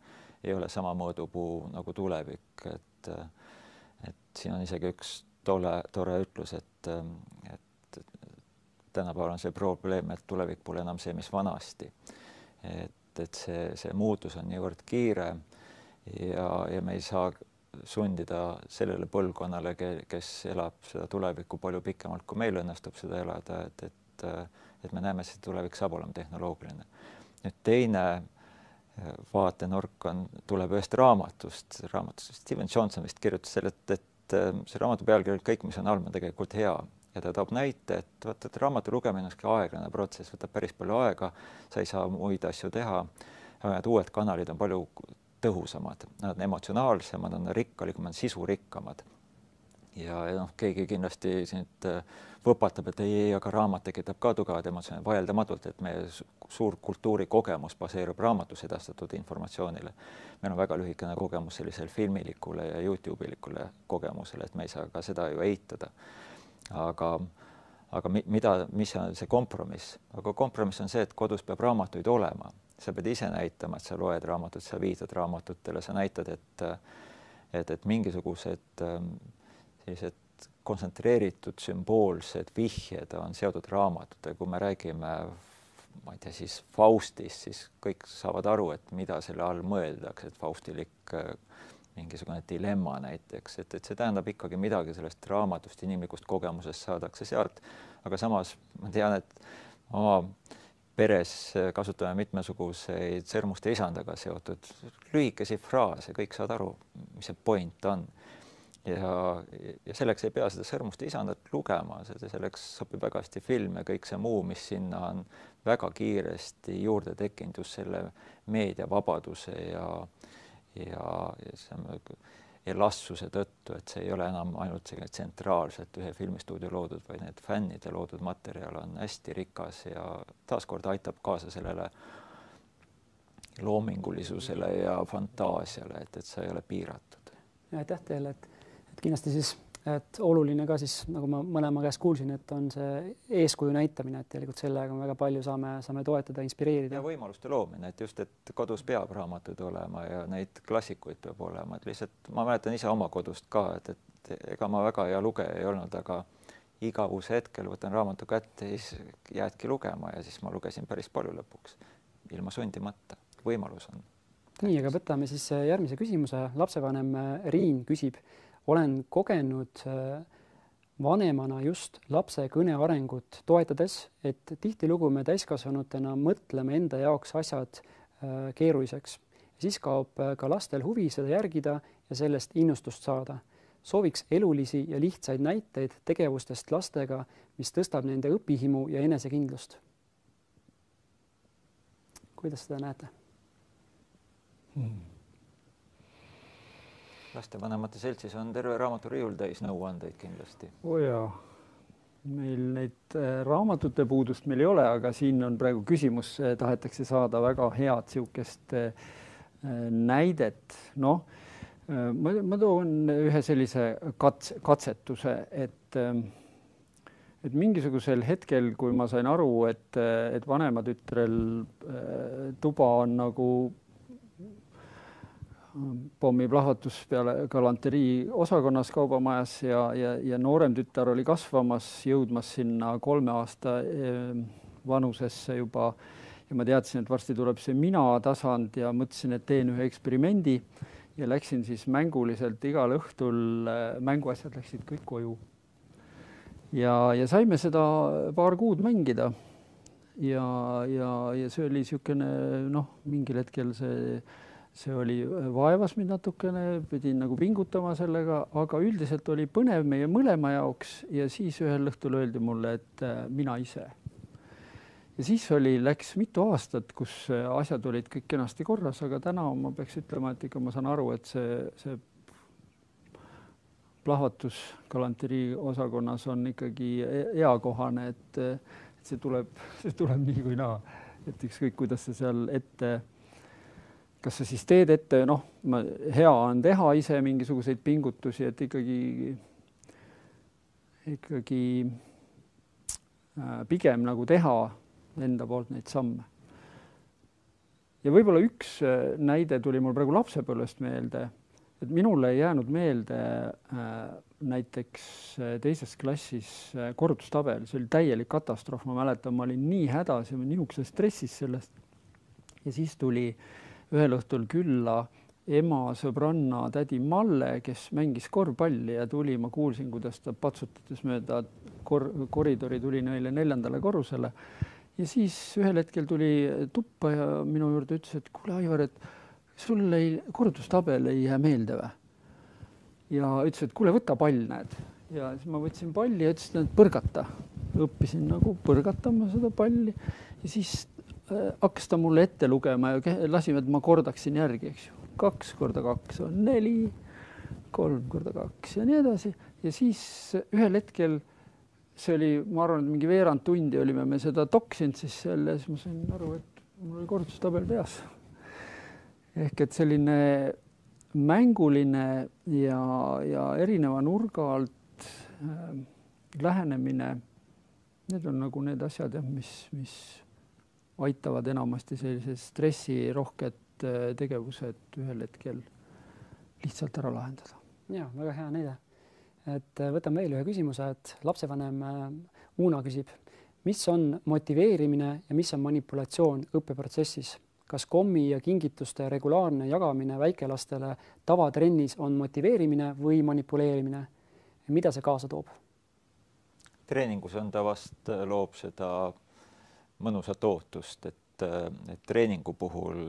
ei ole sama mõõdupuu nagu tulevik, et et siin on isegi üks tore, tore ütlus, et, et tänapäeval on see probleem, et tulevik pole enam see, mis vanasti. et, et see, see muutus on niivõrd kiire ja, ja me ei saa sundida sellele põlvkonnale, kes elab seda tulevikku palju pikemalt, kui meil õnnestub seda elada, et, et, et me näeme, see tulevik saab olema tehnoloogiline. nüüd teine vaatenurk on, tuleb ühest raamatust, raamatust Steven Johnson vist kirjutas selle, et, et äh, see raamatu pealkiri Kõik, mis on halb, on tegelikult hea ja ta toob näite, et vaata, et raamatu lugemine on niisugune aeglane protsess, võtab päris palju aega, sa ei saa muid asju teha. Need uued kanalid on palju tõhusamad, nad on emotsionaalsemad, on rikkalikumad, sisurikkamad ja, ja noh, keegi kindlasti sind äh, võpatab, et ei, ei, aga raamat tekitab ka tugevad emotsioonid, vaieldamatult, et meie suur kultuurikogemus baseerub raamatus edastatud informatsioonile. meil on väga lühikene kogemus sellisele filmilikule ja Youtube ilikule kogemusele, et me ei saa ka seda ju eitada. aga, aga mida, mis on see kompromiss, aga kompromiss on see, et kodus peab raamatuid olema, sa pead ise näitama, et sa loed raamatut, sa viitad raamatutele, sa näitad, et et, et mingisugused ähm, sellised kontsentreeritud sümboolsed vihjed on seotud raamatutega, kui me räägime ma ei tea, siis Faustist, siis kõik saavad aru, et mida selle all mõeldakse, et faustilik mingisugune dilemma näiteks, et, et see tähendab ikkagi midagi sellest raamatust, inimlikust kogemusest saadakse sealt, aga samas ma tean, et oma peres kasutame mitmesuguseid sõrmuste isandaga seotud lühikesi fraase, kõik saavad aru, mis see point on. ja, ja selleks ei pea seda sõrmuste isandat lugema, selleks sobib väga hästi film ja kõik see muu, mis sinna on väga kiiresti juurde tekkinud just selle meediavabaduse ja, ja, ja see elastsuse tõttu, et see ei ole enam ainult selline tsentraalselt ühe filmistuudio loodud, vaid need fännide loodud materjal on hästi rikas ja taaskord aitab kaasa sellele loomingulisusele ja fantaasiale, et, et see ei ole piiratud. aitäh teile, et, et kindlasti siis et oluline ka siis nagu ma mõlema käest kuulsin, et on see eeskuju näitamine, et tegelikult sellega me väga palju saame, saame toetada, inspireerida. ja võimaluste loomine, et just, et kodus peab raamatuid olema ja neid klassikuid peab olema, et lihtsalt ma mäletan ise oma kodust ka, et, et ega ma väga hea lugeja ei olnud, aga igavuse hetkel võtan raamatu kätte siis jäädki lugema ja siis ma lugesin päris palju lõpuks ilma sundimata, võimalus on. nii, aga võtame siis järgmise küsimuse. lapsevanem Riin küsib olen kogenud äh, vanemana just lapse kõne arengut toetades, et tihtilugu me täiskasvanutena mõtleme enda jaoks asjad äh, keeruliseks. siis kaob äh, ka lastel huvi seda järgida ja sellest innustust saada. sooviks elulisi ja lihtsaid näiteid tegevustest lastega, mis tõstab nende õpihimu ja enesekindlust. kuidas seda näete hmm.? Lastevanemate seltsis on terve raamaturiiul täis nõuandeid kindlasti. oo jaa, meil neid äh, raamatute puudust meil ei ole, aga siin on praegu küsimus, äh, tahetakse saada väga head niisugust äh, näidet, noh, ma, ma toon ühe sellise kats-, katsetuse, et et mingisugusel hetkel, kui ma sain aru, et, et vanema tütrel tuba on nagu pommiplahvatus peale galanterii osakonnas kaubamajas ja, ja, ja noorem tütar oli kasvamas, jõudmas sinna kolme aasta eh, vanusesse juba ja ma teadsin, et varsti tuleb see mina tasand ja mõtlesin, et teen ühe eksperimendi ja läksin siis mänguliselt igal õhtul, eh, mänguasjad läksid kõik koju. ja, ja saime seda paar kuud mängida. ja, ja, ja see oli niisugune noh, mingil hetkel see see oli, äh, vaevas mind natukene, pidin nagu pingutama sellega, aga üldiselt oli põnev meie mõlema jaoks ja siis ühel õhtul öeldi mulle, et äh, mina ise. ja siis oli, läks mitu aastat, kus äh, asjad olid kõik kenasti korras, aga täna ma peaks ütlema, et ikka ma saan aru, et see, see plahvatus galanterii osakonnas on ikkagi e-, eakohane, et, see tuleb, see tuleb nii kui naa, et ükskõik, kuidas sa seal ette kas sa siis teed ette, noh, hea on teha ise mingisuguseid pingutusi, et ikkagi, ikkagi äh, pigem nagu teha enda poolt neid samme. ja võib-olla üks äh, näide tuli mul praegu lapsepõlvest meelde, et minule ei jäänud meelde äh, näiteks teises klassis korrutustabel, see oli täielik katastroof, ma mäletan, ma olin nii hädas ja niisuguses stressis sellest. ja siis tuli äh, ühel õhtul külla ema sõbranna tädi Malle, kes mängis korvpalli ja tuli, ma kuulsin, kuidas ta patsutades mööda kor-, koridori tuli neile neljandale korrusele. ja siis ühel hetkel tuli tuppa ja minu juurde ütles, et kuule, Aivar, et sul ei, kordustabel ei jää meelde või? ja ütles, et kuule, võta pall, näed. ja siis ma võtsin palli ja ütlesin, et põrgata. õppisin nagu põrgatama seda palli ja siis hakkas ta mulle ette lugema ja lasime, et ma kordaksin järgi, eks ju. kaks korda kaks on neli, kolm korda kaks ja nii edasi. ja siis ühel hetkel, see oli, ma arvan, et mingi veerand tundi olime me seda toksinud siis seal ja siis ma sain aru, et mul oli kordutustabel peas. ehk et selline mänguline ja, ja erineva nurga alt äh, lähenemine, need on nagu need asjad jah, mis, mis aitavad enamasti sellised stressirohked äh, tegevused ühel hetkel lihtsalt ära lahendada. ja väga hea näide. et äh, võtame veel ühe küsimuse, et lapsevanem äh, Uuna küsib, mis on motiveerimine ja mis on manipulatsioon õppeprotsessis? kas kommi ja kingituste regulaarne jagamine väikelastele tavatrennis on motiveerimine või manipuleerimine? mida see kaasa toob? treeningus on ta vast, loob seda mõnusat ootust, et, et treeningu puhul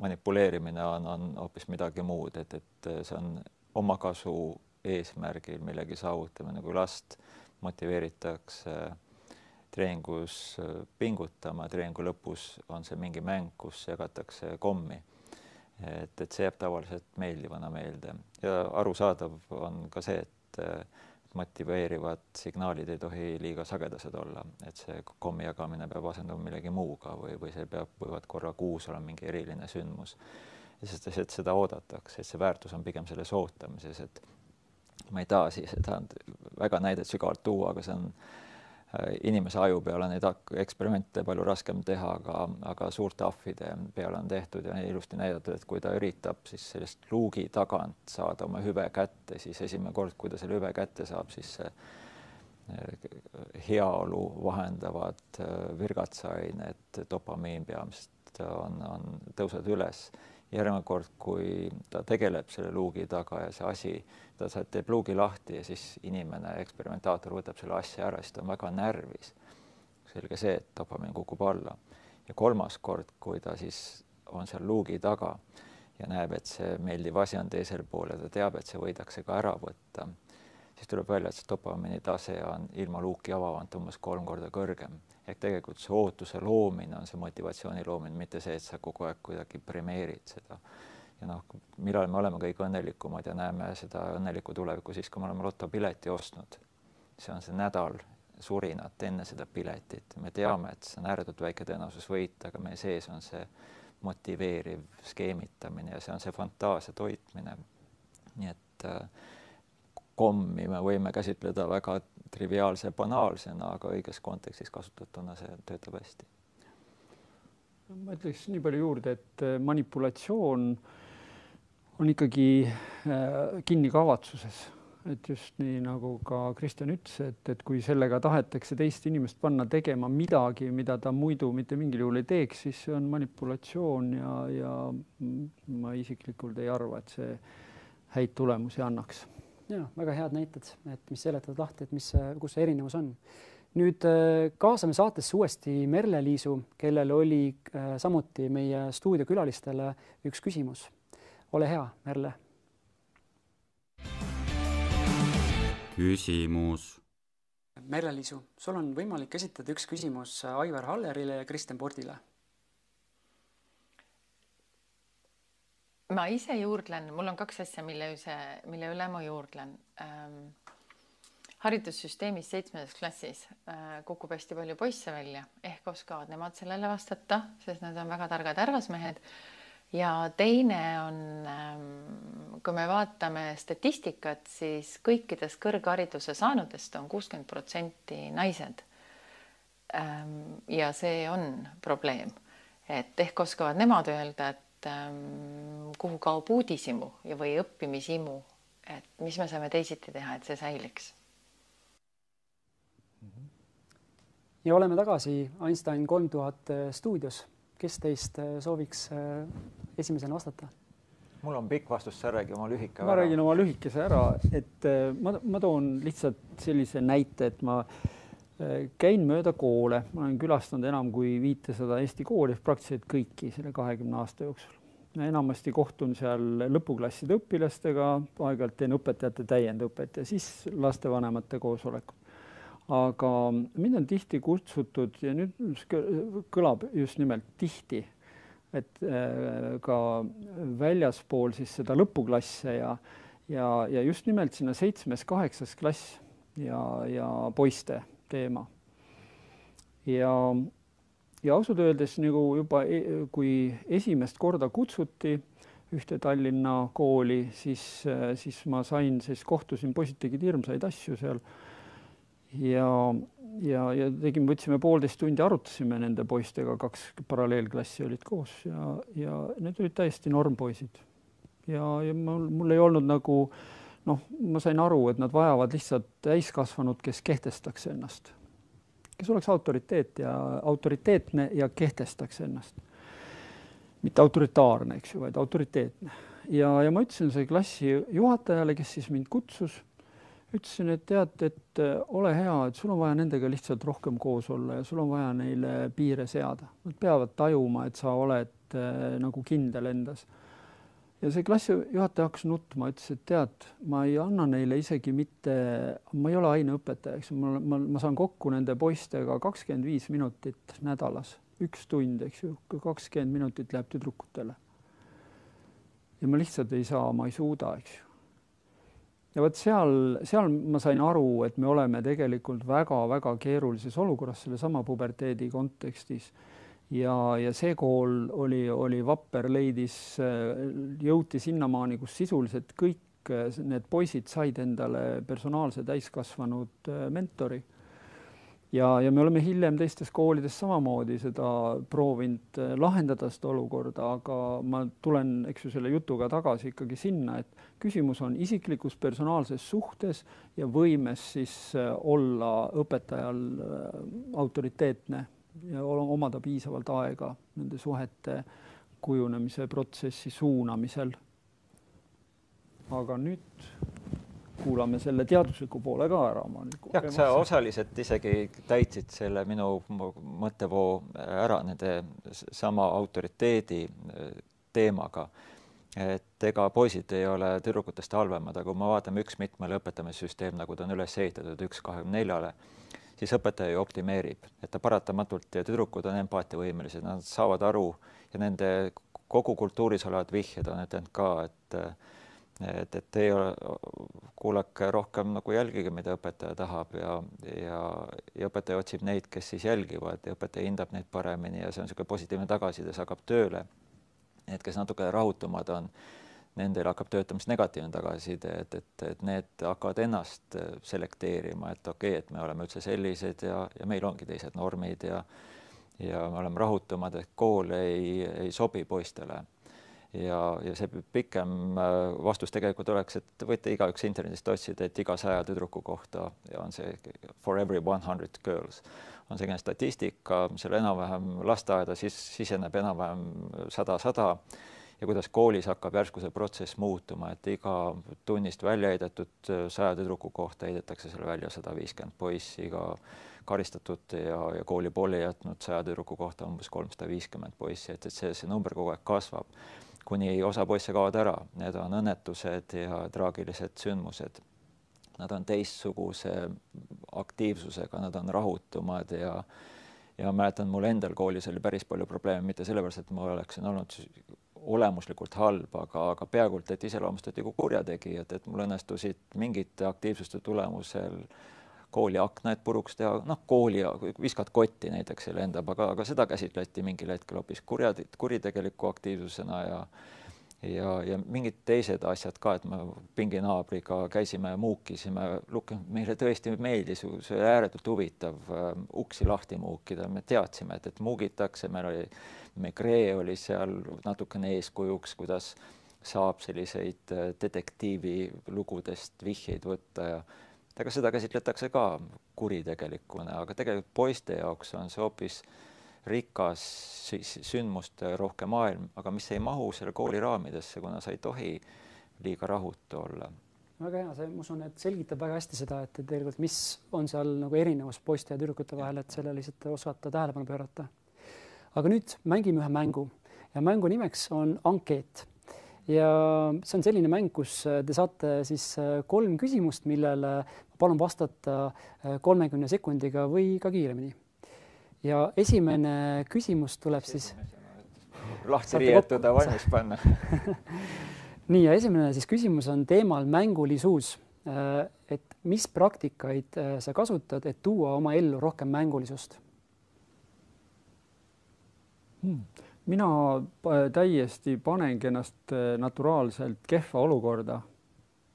manipuleerimine on, on hoopis midagi muud, et, et see on omakasu eesmärgil millegi saavutamine, kui last motiveeritakse treeningus pingutama, treeningu lõpus on see mingi mäng, kus jagatakse kommi. et, et see jääb tavaliselt meeldivana meelde ja arusaadav on ka see, et motiveerivad signaalid ei tohi liiga sagedased olla, et see kommi jagamine peab asenduma millegi muuga või, või see peab, võivad korra kuus olla mingi eriline sündmus. sest et seda oodatakse, et see väärtus on pigem selles ootamises, et ma ei taha siis seda väga näidet sügavalt tuua, aga see on inimese aju peal on neid eksperimente palju raskem teha, aga, aga suurte ahvide peale on tehtud ja ilusti näidatud, et kui ta üritab siis sellest luugi tagant saada oma hüve kätte, siis esimene kord, kui ta selle hüve kätte saab, siis äh, heaolu vahendavad äh, virgatsained, dopamiin peamiselt on, on, tõusevad üles järgmine kord, kui ta tegeleb selle luugi taga ja see asi, ta teeb luugi lahti ja siis inimene, eksperimentaator võtab selle asja ära, siis ta on väga närvis. selge see, et dopamiin kukub alla. ja kolmas kord, kui ta siis on seal luugi taga ja näeb, et see meeldiv asi on teisel pool ja ta teab, et see võidakse ka ära võtta, siis tuleb välja, et see dopamiini tase on ilma luuki avamata umbes kolm korda kõrgem ehk tegelikult see ootuse loomine on see motivatsiooni loomine, mitte see, et sa kogu aeg kuidagi premeerid seda. ja noh, millal me oleme kõige õnnelikumad ja näeme seda õnnelikku tulevikku siis, kui me oleme lotopileti ostnud. see on see nädal surinat enne seda piletit, me teame, et see on ääretult väike tõenäosus võita, aga meie sees on see motiveeriv skeemitamine ja see on see fantaasia toitmine. nii et äh, kommi me võime käsitleda väga triviaalse, banaalsena, aga õiges kontekstis kasutatuna see töötab hästi. ma ütleks nii palju juurde, et äh, manipulatsioon on ikkagi äh, kinni kavatsuses, et just nii nagu ka Kristjan ütles, et, et kui sellega tahetakse teist inimest panna tegema midagi, mida ta muidu mitte mingil juhul ei teeks, siis see on manipulatsioon ja, ja ma isiklikult ei arva, et see häid tulemusi annaks ja väga head näited, et mis seletavad lahti, et mis, kus see erinevus on. nüüd äh, kaasame saatesse uuesti Merle-Liisu, kellel oli äh, samuti meie stuudiokülalistele üks küsimus. ole hea, Merle. küsimus. Merle-Liisu, sul on võimalik esitada üks küsimus Aivar Hallerile ja Kristjan Pordile ma ise juurdlen, mul on kaks asja, mille üse, mille üle ma juurdlen ähm,. haridussüsteemis seitsmendas klassis äh, kukub hästi palju poisse välja, ehk oskavad nemad sellele vastata, sest nad on väga targad härrasmehed. ja teine on ähm,, kui me vaatame statistikat, siis kõikidest kõrghariduse saanutest on kuuskümmend protsenti naised ähm,. ja see on probleem, et ehk oskavad nemad öelda, et et ähm, kuhu kaob uudishimu ja, või õppimishimu, et mis me saame teisiti teha, et see säiliks. ja oleme tagasi Einstein kolm tuhat äh, stuudios. kes teist äh, sooviks äh, esimesena vastata? mul on pikk vastus, sa räägi oma lühike. ma räägin oma lühikese ära, et ma, ma toon lihtsalt sellise näite, et ma äh, käin mööda koole, ma olen külastanud enam kui viitesada Eesti kooli, praktiliselt kõiki selle kahekümne aasta jooksul. enamasti kohtun seal lõpuklasside õpilastega, aeg-ajalt teen õpetajate täiendõpet ja siis lastevanemate koosolekud. aga mind on tihti kutsutud ja nüüd kõlab just nimelt tihti, et äh, ka väljaspool siis seda lõpuklasse ja ja, ja just nimelt sinna seitsmes-kaheksas klass ja, ja poiste teema. ja, ja ausalt öeldes nagu juba, e-, kui esimest korda kutsuti ühte Tallinna kooli, siis, siis ma sain, siis kohtusin, poisid tegid hirmsaid asju seal. ja, ja, ja tegime, võtsime poolteist tundi, arutasime nende poistega, kaks paralleelklassi olid koos ja, ja need olid täiesti normpoisid. ja, ja mul, mul ei olnud nagu äh, noh, ma sain aru, et nad vajavad lihtsalt täiskasvanut, kes kehtestaks ennast, kes oleks autoriteet ja autoriteetne ja kehtestaks ennast. mitte autoritaarne, eks ju, vaid autoriteetne. ja, ja ma ütlesin selle klassi juhatajale, kes siis mind kutsus, ütlesin, et tead, et äh, ole hea, et sul on vaja nendega lihtsalt rohkem koos olla ja sul on vaja neile piire seada. Nad peavad tajuma, et sa oled äh, nagu kindel endas. Ja see klassijuhataja hakkas nutma, ütles, et tead, ma ei anna neile isegi mitte, ma ei ole aineõpetaja, eks ma, ma, ma saan kokku nende poistega kakskümmend viis minutit nädalas, üks tund, eks ju, kakskümmend minutit läheb tüdrukutele. ja ma lihtsalt ei saa, ma ei suuda, eks ju ja vot seal, seal ma sain aru, et me oleme tegelikult väga-väga keerulises olukorras sellesama puberteedi kontekstis. Ja, ja see kool oli, oli vapper, leidis, jõuti sinnamaani, kus sisuliselt kõik need poisid said endale personaalse täiskasvanud mentori. Ja, ja me oleme hiljem teistes koolides samamoodi seda proovinud lahendada seda olukorda, aga ma tulen, eks ju, selle jutuga tagasi ikkagi sinna, et küsimus on isiklikus personaalses suhtes ja võimes siis olla õpetajal autoriteetne ja omada piisavalt aega nende suhete kujunemise protsessi suunamisel. aga nüüd kuulame selle teadusliku poole ka ära. jah, sa osaliselt isegi täitsid selle minu mõttevoo ära nende sama autoriteedi äh, teemaga. et ega poisid ei ole tüdrukutest halvemad, aga kui me vaatame üks mitmele õpetamissüsteem, nagu ta on üles ehitatud, üks kahekümne neljale, siis õpetaja ju optimeerib, et ta paratamatult ja tüdrukud on empaatiavõimelised, nad saavad aru ja nende kogu kultuuris olevad vihjed on ütelnud ka, et et, et teie kuulake rohkem nagu jälgige, mida õpetaja tahab ja, ja, ja õpetaja otsib neid, kes siis jälgivad ja õpetaja hindab neid paremini ja see on niisugune positiivne tagasiside, see hakkab tööle. Need, kes natuke rahutumad on, nendel hakkab töötama siis negatiivne tagasiside, et, et, et need hakkavad ennast selekteerima, et okei okay,, et me oleme üldse sellised ja, ja meil ongi teised normid ja ja me oleme rahutumad, et kool ei, ei sobi poistele. Ja, ja see pikem äh, vastus tegelikult oleks, et võite igaüks internetist otsida, et iga saja tüdruku kohta ja on see for every one hundred girls on selline statistika, seal enam-vähem lasteaeda siis siseneb enam-vähem sada-sada ja kuidas koolis hakkab järsku see protsess muutuma, et iga tunnist välja heidetud saja tüdruku kohta heidetakse seal välja sada viiskümmend poissi, iga karistatud ja, ja kooli poole jätnud saja tüdruku kohta umbes kolmsada viiskümmend poissi, et, et see, see number kogu aeg kasvab kuni osa poisse kaovad ära, need on õnnetused ja traagilised sündmused. Nad on teistsuguse aktiivsusega, nad on rahutumad ja ja mäletan, mul endal koolis oli päris palju probleeme, mitte sellepärast, et ma oleksin olnud olemuslikult halb, aga, aga peaaegu et iseloomustati kui kurjategijat, et mul õnnestusid mingite aktiivsuste tulemusel kooli aknaid puruks teha, noh, kooli, viskad kotti näiteks ja lendab, aga, aga seda käsitleti mingil hetkel hoopis kurja, kuritegeliku aktiivsusena ja ja, ja mingid teised asjad ka, et me pinginaabriga käisime muukisime, meile tõesti meeldis, see oli ääretult huvitav äh, uksi lahti muukida, me teadsime, et, et muugitakse, meil oli, Megree oli seal natukene eeskujuks, kuidas saab selliseid äh, detektiivilugudest vihjeid võtta ja ega seda käsitletakse ka kuritegelikuna, aga tegelikult poiste jaoks on see hoopis rikas sündmuste rohke maailm, aga mis ei mahu selle kooli raamidesse, kuna sa ei tohi liiga rahutu olla. väga hea, see, ma usun, et selgitab väga hästi seda, et tegelikult, mis on seal nagu erinevus poiste ja tüdrukute vahel, et sellele lihtsalt osata tähelepanu pöörata. Aga nüüd mängime ühe mängu ja mängu nimeks on ankeet ja see on selline mäng, kus te saate siis kolm küsimust, millele palun vastata äh, kolmekümne sekundiga või ka kiiremini. ja esimene küsimus tuleb siis. lahti riietuda, valmis panna nii ja esimene siis küsimus on teemal mängulisuus. Äh, et mis praktikaid äh, sa kasutad, et tuua oma ellu rohkem mängulisust? Mina täiesti panengi ennast naturaalselt kehva olukorda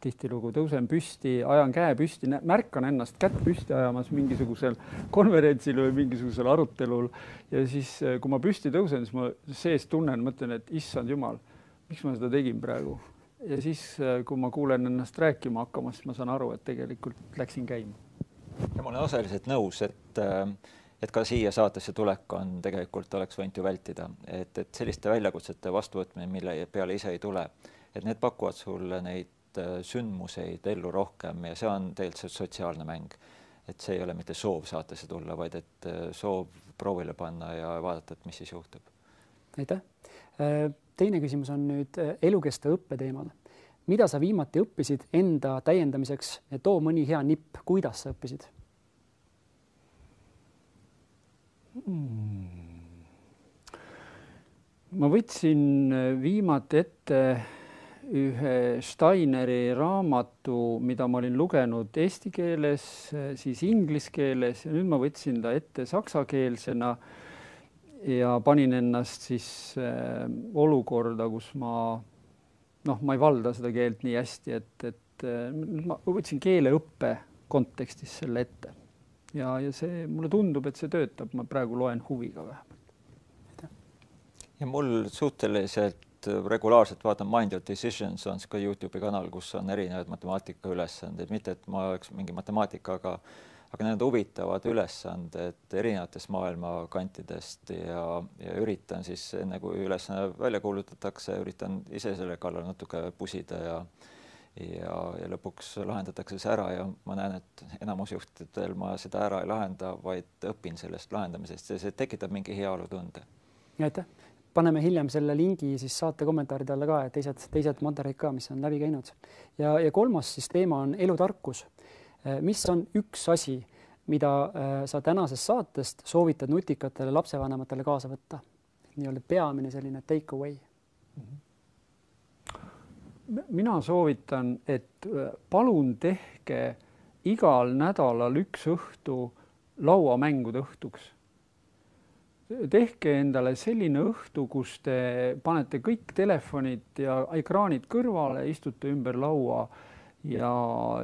tihtilugu tõusen püsti, ajan käe püsti, märkan ennast kätt püsti ajamas mingisugusel konverentsil või mingisugusel arutelul ja siis, eh, kui ma püsti tõusen, siis ma sees tunnen, mõtlen, et issand jumal, miks ma seda tegin praegu. ja siis, eh, kui ma kuulen ennast rääkima hakkamas, siis ma saan aru, et tegelikult läksin käima. ja ma olen osaliselt nõus, et äh, et ka siia saatesse tulek on tegelikult oleks võinud ju vältida, et, et selliste väljakutsete vastuvõtmine, mille peale ise ei tule, et need pakuvad sulle neid äh, sündmuseid ellu rohkem ja see on tegelikult see sotsiaalne mäng. et see ei ole mitte soov saatesse tulla, vaid et äh, soov proovile panna ja vaadata, et mis siis juhtub. aitäh. teine küsimus on nüüd elukestva õppe teemal. mida sa viimati õppisid enda täiendamiseks too mõni hea nipp, kuidas sa õppisid hmm.? Ma võtsin viimati ette ühe Steineri raamatu, mida ma olin lugenud eesti keeles, siis inglise keeles ja nüüd ma võtsin ta ette saksakeelsena ja panin ennast siis äh, olukorda, kus ma noh, ma ei valda seda keelt nii hästi, et, et äh, ma võtsin keeleõppe kontekstis selle ette ja, ja see mulle tundub, et see töötab, ma praegu loen huviga vähemalt. Ja mul suhteliselt regulaarselt vaatan Mind Your Decisions on ka Youtube'i kanal, kus on erinevaid matemaatika ülesandeid, mitte et ma oleks mingi matemaatika, aga aga need huvitavad ülesanded erinevatest maailma kantidest ja, ja üritan siis enne kui ülesanne välja kuulutatakse, üritan ise selle kallal natuke pusida ja ja, ja lõpuks lahendatakse see ära ja ma näen, et enamus juhtidel ma seda ära ei lahenda, vaid õpin sellest lahendamisest ja see tekitab mingi heaolutunde. aitäh paneme hiljem selle lingi siis saate kommentaaride alla ka, et teised, teised materjalid ka, mis on läbi käinud. ja, ja kolmas siis teema on elutarkus. Eh, mis on üks asi, mida eh, sa tänasest saatest soovitad nutikatele lapsevanematele kaasa võtta? nii-öelda peamine selline take away mm. -hmm mina soovitan, et eh, palun tehke igal nädalal üks õhtu lauamängude õhtuks. Tehke endale selline õhtu, kus te panete kõik telefonid ja ekraanid kõrvale, istute ümber laua ja,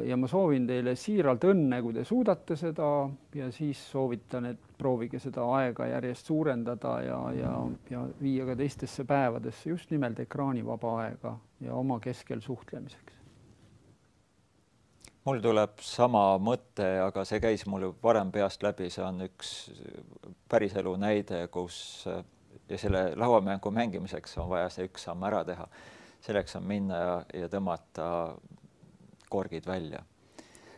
ja ma soovin teile siiralt õnne, kui te suudate seda ja siis soovitan, et proovige seda aega järjest suurendada ja, ja, ja viia ka teistesse päevadesse just nimelt ekraanivaba aega ja oma keskel suhtlemiseks mul tuleb sama mõte, aga see käis mul varem peast läbi, see on üks päriselu näide, kus ja selle lauamängu mängimiseks on vaja see üks samm ära teha. selleks on minna ja, ja tõmmata korgid välja.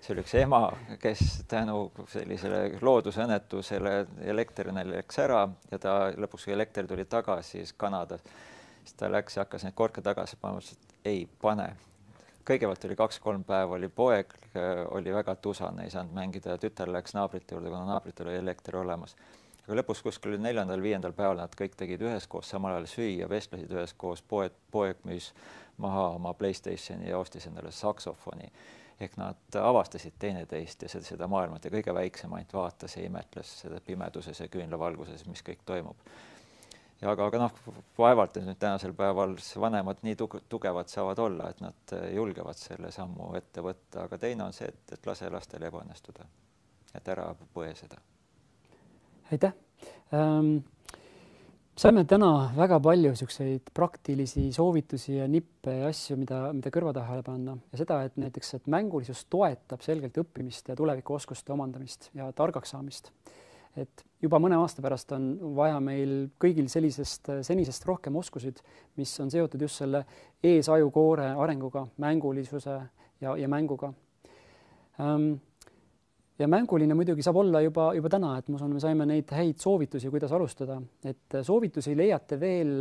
see oli üks ema, kes tänu sellisele loodusõnnetusele elekter neil läks ära ja ta lõpuks, kui elekter tuli tagasi, siis Kanadas, siis ta läks ja hakkas neid korke tagasi panema, ütles, et ei pane kõigepealt oli kaks-kolm päeva oli poeg, oli väga tusane, ei saanud mängida tütar läks naabrite juurde, kuna naabritel oli elekter olemas. aga lõpus kuskil neljandal-viiendal päeval nad kõik tegid üheskoos samal ajal süüa, vestlesid üheskoos, poeg, poeg müüs maha oma Playstationi ja ostis endale saksofoni. ehk nad avastasid teineteist ja seda, maailmat ja kõige väiksem ainult vaatas ja imetles seda pimeduses ja küünlavalguses, mis kõik toimub ja aga, aga noh, vaevalt et nüüd tänasel päeval vanemad nii tugevad saavad olla, et nad julgevad selle sammu ette võtta, aga teine on see, et, et lase lastel ebaõnnestuda, et ära põe seda. aitäh ähm,. Saime täna väga palju niisuguseid praktilisi soovitusi ja nippe ja asju, mida, mida kõrva taha panna. Ja seda, et näiteks, et mängulisus toetab selgelt õppimist ja tulevikuoskuste omandamist ja targaks saamist. Et juba mõne aasta pärast on vaja meil kõigil sellisest, senisest rohkem oskusid, mis on seotud just selle eesajukoore arenguga, mängulisuse ja, ja mänguga. Ähm, ja mänguline muidugi saab olla juba, juba täna, et ma usun, me saime neid häid soovitusi, kuidas alustada, et soovitusi leiate veel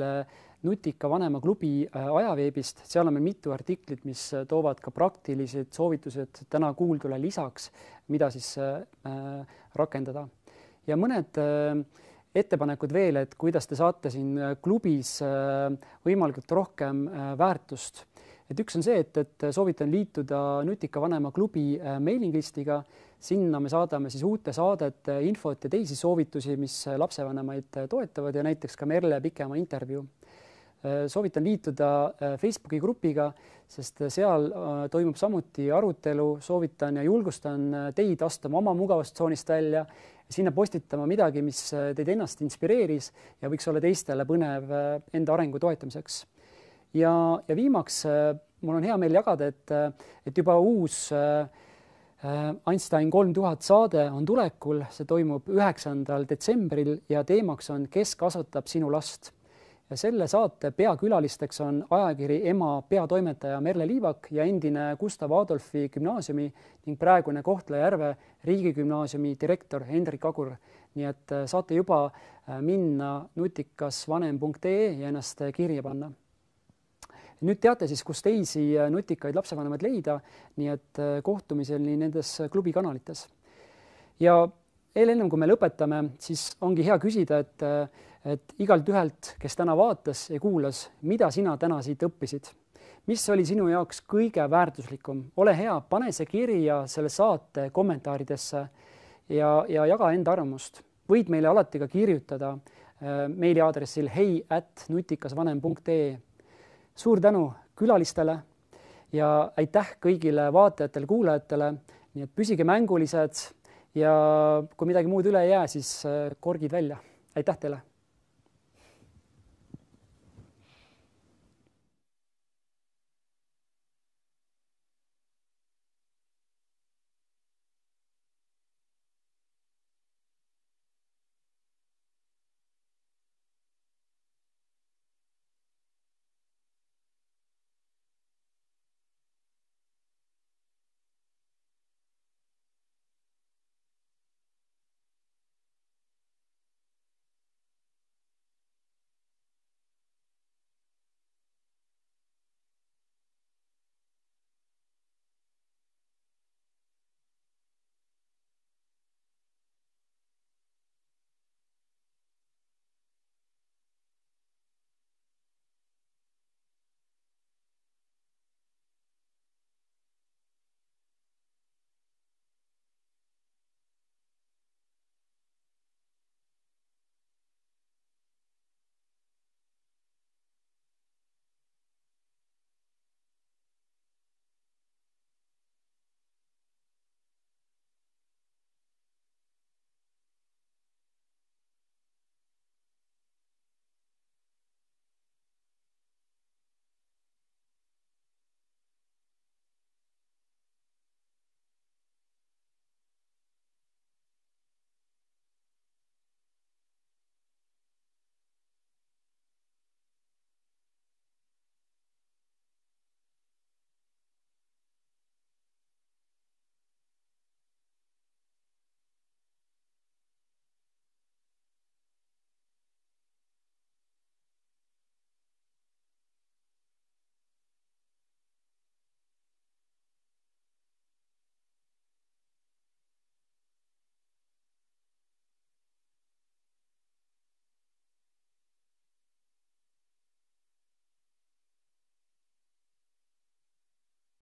Nutika Vanema klubi äh, ajaveebist, seal on meil mitu artiklit, mis toovad ka praktilised soovitused täna kuuldule lisaks, mida siis äh, rakendada ja mõned äh, ettepanekud veel, et kuidas te saate siin äh, klubis äh, võimalikult rohkem väärtust. Et üks on see, et, et soovitan liituda Nutika Vanema klubi mailing listiga, sinna me saadame siis uute saadete infot ja teisi soovitusi, mis lapsevanemaid toetavad ja näiteks ka Merle pikema intervjuu. Soovitan liituda Facebooki grupiga, sest seal toimub samuti arutelu, soovitan ja julgustan teid astuma oma mugavustsoonist välja sinna postitama midagi, mis äh, teid ennast inspireeris ja võiks olla teistele põnev äh, enda arengu toetamiseks. Ja, ja viimaks äh, mul on hea meel jagada, et, et juba uus Einstein kolm tuhat saade on tulekul, see toimub üheksandal detsembril ja teemaks on, kes kasvatab sinu last. ja selle saate peakülalisteks on ajakiri Ema peatoimetaja Merle Liivak ja endine Gustav Adolfi gümnaasiumi ning praegune Kohtla-Järve riigigümnaasiumi direktor Hendrik Agur. nii et äh, saate juba äh, minna nutikasvanem.ee ja ennast kirja panna. Nüüd teate siis, kus teisi nutikaid lapsevanemaid leida, nii et kohtumiseni nendes klubikanalites. ja veel ennem kui me lõpetame, siis ongi hea küsida, et, et igalt ühelt, kes täna vaatas ja kuulas, mida sina täna siit õppisid? mis oli sinu jaoks kõige väärtuslikum, ole hea, pane see kirja selle saate kommentaaridesse ja, ja jaga enda arvamust. võid meile alati ka kirjutada äh, meiliaadressil hei at nutikasvanem.ee. suur tänu külalistele ja aitäh kõigile vaatajatele-kuulajatele, nii et püsige mängulised ja kui midagi muud üle ei jää, siis äh, korgid välja. aitäh teile!